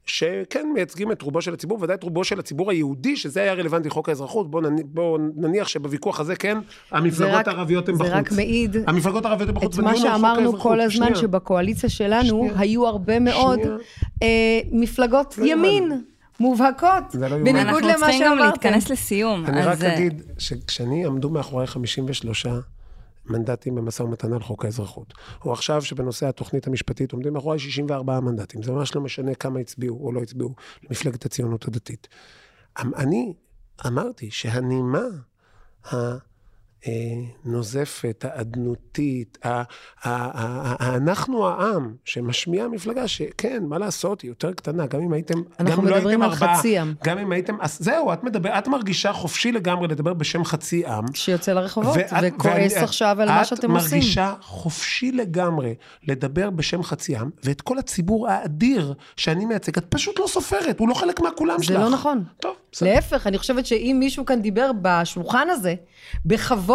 שכן מייצגים את רובו של הציבור, ודאי את רובו של הציבור היהודי, שזה היה רלוונטי לחוק האזרחות. בואו נניח, בוא נניח שבוויכוח הזה, כן, המפלגות רק- הערביות הן זה בחוץ. רק מעיד המפלגות הערביות הן בחוץ. את מה שאמרנו האזרחות. כל הזמן, שנייה. שבקואליציה שלנו שנייה. היו הרבה מאוד. אה, מפלגות לא ימין, יאומן. מובהקות, זה לא. בניגוד אנחנו למה צריכים גם שאמרתם. להתכנס לסיום. אני אז, רק אה, אגיד שכשאני עמדו מאחורי 53 מנדטים במשא ומתן על חוק האזרחות, או עכשיו שבנושא התוכנית המשפטית עומדים מאחורי 64 מנדטים, זה ממש לא משנה כמה הצביעו או לא הצביעו למפלגת הציונות הדתית. אמ- אני אמרתי שהנימה הנוזפת, האדנותית, ה- ה- ה- ה- אנחנו העם, שמשמיע מפלגה שכן, מה לעשות, היא יותר קטנה, גם אם הייתם, גם לא מדברים הייתם על ארבעה, חצי עם. גם אם הייתם, אז זהו, את מדבר, את מרגישה חופשי לגמרי לדבר בשם חצי עם. שיוצא לרחובות, ואת- וכועס ואני- עכשיו על מה שאתם את עושים. מרגישה חופשי לגמרי לדבר בשם חצי עם, ואת כל הציבור האדיר שאני מייצג, את פשוט לא סופרת, הוא לא חלק מהכולם זה שלך. לא נכון. טוב, בסדר. להפך, אני חושבת שאם מישהו כאן דיבר בשולחן הזה, בכבוד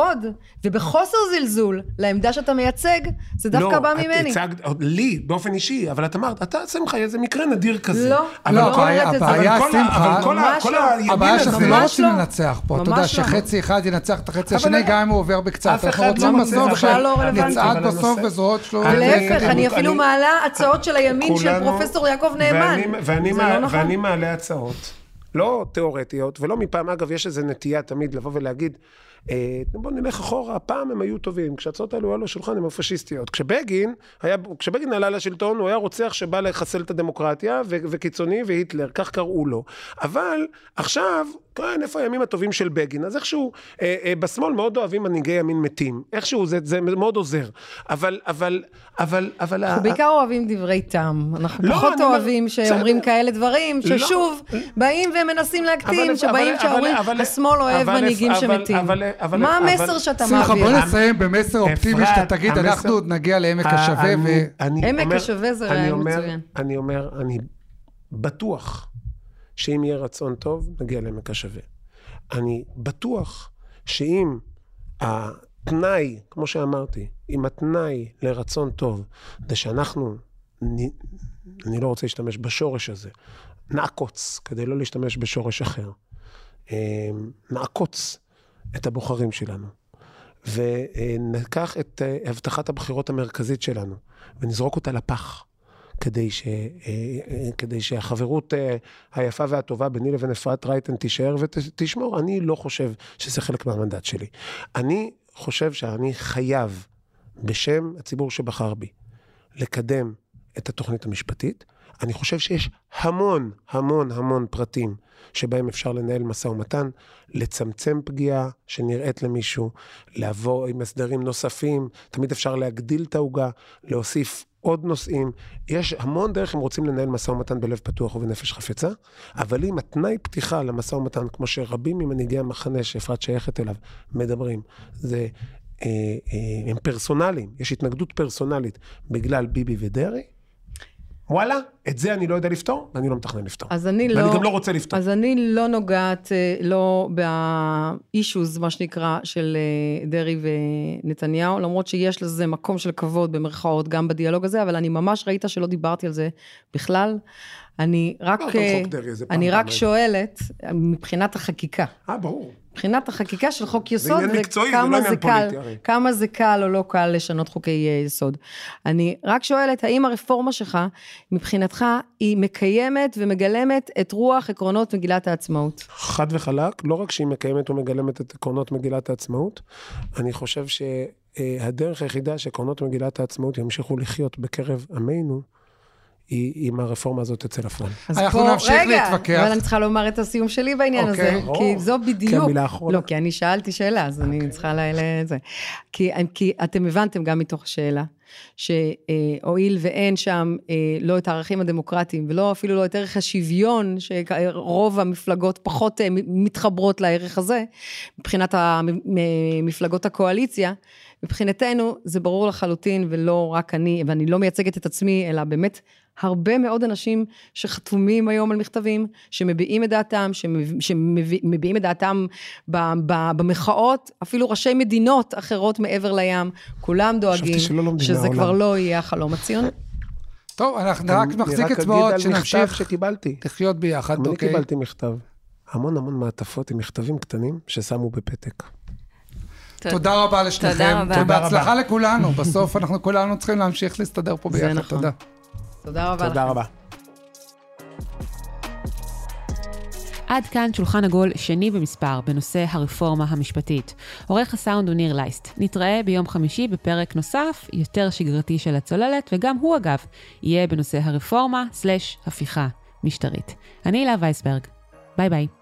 ובחוסר זלזול לעמדה שאתה מייצג, זה דווקא בא ממני. לא, את הצגת, לי, באופן אישי, אבל את אמרת, אתה שמחה, איזה מקרה נדיר כזה. לא, אבל לא, כל- הבעיה- הבעיה, כל ה- שמחה, אבל כל ה- ממש כל לא. הימין הבעיה שאנחנו לא רוצים לא. לנצח פה, אתה יודע לא. שחצי אחד ינצח את החצי השני, גם אם הוא עובר בקצת. אף אנחנו אחד רוצים לא בסוף לא. שנצעד בסוף בזרועות שלו. אני- להפך, אני אפילו מעלה הצעות של הימין של פרופסור יעקב נאמן. לא נכון. ואני מעלה הצעות, לא תיאורטיות, ולא מפעם, אגב, יש איזו נטייה תמיד לבוא ולהגיד, אה, בוא נלך אחורה, הפעם הם היו טובים, כשההצעות האלו היו על השולחן הן היו פשיסטיות. כשבגין, היה, כשבגין עלה לשלטון, הוא היה רוצח שבא לחסל את הדמוקרטיה, ו- וקיצוני והיטלר, כך קראו לו. אבל עכשיו, כן, איפה הימים הטובים של בגין? אז איכשהו, אה, אה, בשמאל מאוד אוהבים מנהיגי ימין מתים. איכשהו זה, זה מאוד עוזר. אבל, אבל, אבל, אבל... ה- אנחנו בעיקר אוהבים דברי טעם. אנחנו לא, פחות אוהבים שאומרים בסדר. כאלה דברים, לא. ששוב, באים ומנסים להקטין, אבל- שבאים אבל- שאומרים, אבל- השמאל אוהב אבל- מנהיגים אבל- שמתים. אבל- אבל- מה אבל- המסר שאתה שמחה, בוא מעביר? נסיים במסר אופטימי שאתה תגיד, המסר- אנחנו עוד נגיע לעמק השווה, אני- ו... אני עמק השווה זה אני רעיון אומר- מצוין. אני אומר, אני בטוח שאם יהיה רצון טוב, נגיע לעמק השווה. אני בטוח שאם התנאי, כמו שאמרתי, אם התנאי לרצון טוב, זה שאנחנו, נ- אני לא רוצה להשתמש בשורש הזה, נעקוץ, כדי לא להשתמש בשורש אחר, אה, נעקוץ את הבוחרים שלנו. וניקח את אה, הבטחת הבחירות המרכזית שלנו ונזרוק אותה לפח. כדי, ש, אה, אה, כדי שהחברות היפה והטובה ביני לבין אפרת רייטן תישאר ותשמור, אני לא חושב שזה חלק מהמנדט שלי. אני חושב שאני חייב, בשם הציבור שבחר בי, לקדם את התוכנית המשפטית. אני חושב שיש המון, המון, המון פרטים שבהם אפשר לנהל משא ומתן, לצמצם פגיעה שנראית למישהו, לבוא עם הסדרים נוספים, תמיד אפשר להגדיל את העוגה, להוסיף עוד נושאים. יש המון דרך אם רוצים לנהל משא ומתן בלב פתוח ובנפש חפצה, אבל אם התנאי פתיחה למשא ומתן, כמו שרבים ממנהיגי המחנה שאפרת שייכת אליו מדברים, זה... אה, אה, הם פרסונליים, יש התנגדות פרסונלית בגלל ביבי ודרעי, וואלה, את זה אני לא יודע לפתור, ואני לא מתכנן לפתור. אז אני לא... ואני גם לא רוצה לפתור. אז אני לא נוגעת, אה, לא באישוז, מה שנקרא, של אה, דרעי ונתניהו, למרות שיש לזה מקום של כבוד, במרכאות, גם בדיאלוג הזה, אבל אני ממש ראית שלא דיברתי על זה בכלל. אני רק, לא, אה, אני רק. שואלת, מבחינת החקיקה, אה, ברור. מבחינת החקיקה של חוק יסוד, עניין מקצועי, זה לא עניין זה פוליטי, הרי. כמה זה קל או לא קל לשנות חוקי אה, יסוד. אני רק שואלת, האם הרפורמה שלך, מבחינתך, היא מקיימת ומגלמת את רוח עקרונות מגילת העצמאות? חד וחלק, לא רק שהיא מקיימת ומגלמת את עקרונות מגילת העצמאות, אני חושב שהדרך היחידה שעקרונות מגילת העצמאות ימשיכו לחיות בקרב עמנו, היא אם הרפורמה הזאת תצא לפועל. אז אנחנו פה- נמשיך רגע, להתווכח. אבל אני צריכה לומר את הסיום שלי בעניין אוקיי, הזה, ברור. כי זו בדיוק... המילה האחרונה. לא, כי אני שאלתי שאלה, אז אני צריכה ל... זה. כי, כי אתם הבנתם גם מתוך השאלה, שהואיל ואין שם אה, לא את הערכים הדמוקרטיים, ולא אפילו לא את ערך השוויון, שרוב המפלגות פחות אה, מתחברות לערך הזה, מבחינת מפלגות הקואליציה, מבחינתנו זה ברור לחלוטין, ולא רק אני, ואני לא מייצגת את עצמי, אלא באמת הרבה מאוד אנשים שחתומים היום על מכתבים, שמביעים את דעתם, שמב- שמביעים את דעתם במחאות, אפילו ראשי מדינות אחרות מעבר לים, כולם דואגים שזה מהעולם. כבר לא יהיה החלום הציוני. טוב, אנחנו רק נחזיק אצבעות מכתב שנמשיך שקיבלתי. לחיות ביחד, גם אני אוקיי? קיבלתי מכתב. המון המון מעטפות עם מכתבים קטנים ששמו בפתק. תודה רבה לשניכם. תודה רבה. ובהצלחה לכולנו. בסוף אנחנו כולנו צריכים להמשיך להסתדר פה זה ביחד. נכון. תודה. תודה רבה תודה לכם. רבה. עד כאן שולחן עגול שני במספר בנושא הרפורמה המשפטית. עורך הסאונד הוא ניר לייסט. נתראה ביום חמישי בפרק נוסף, יותר שגרתי של הצוללת, וגם הוא אגב, יהיה בנושא הרפורמה/הפיכה משטרית. אני הילה וייסברג. ביי ביי.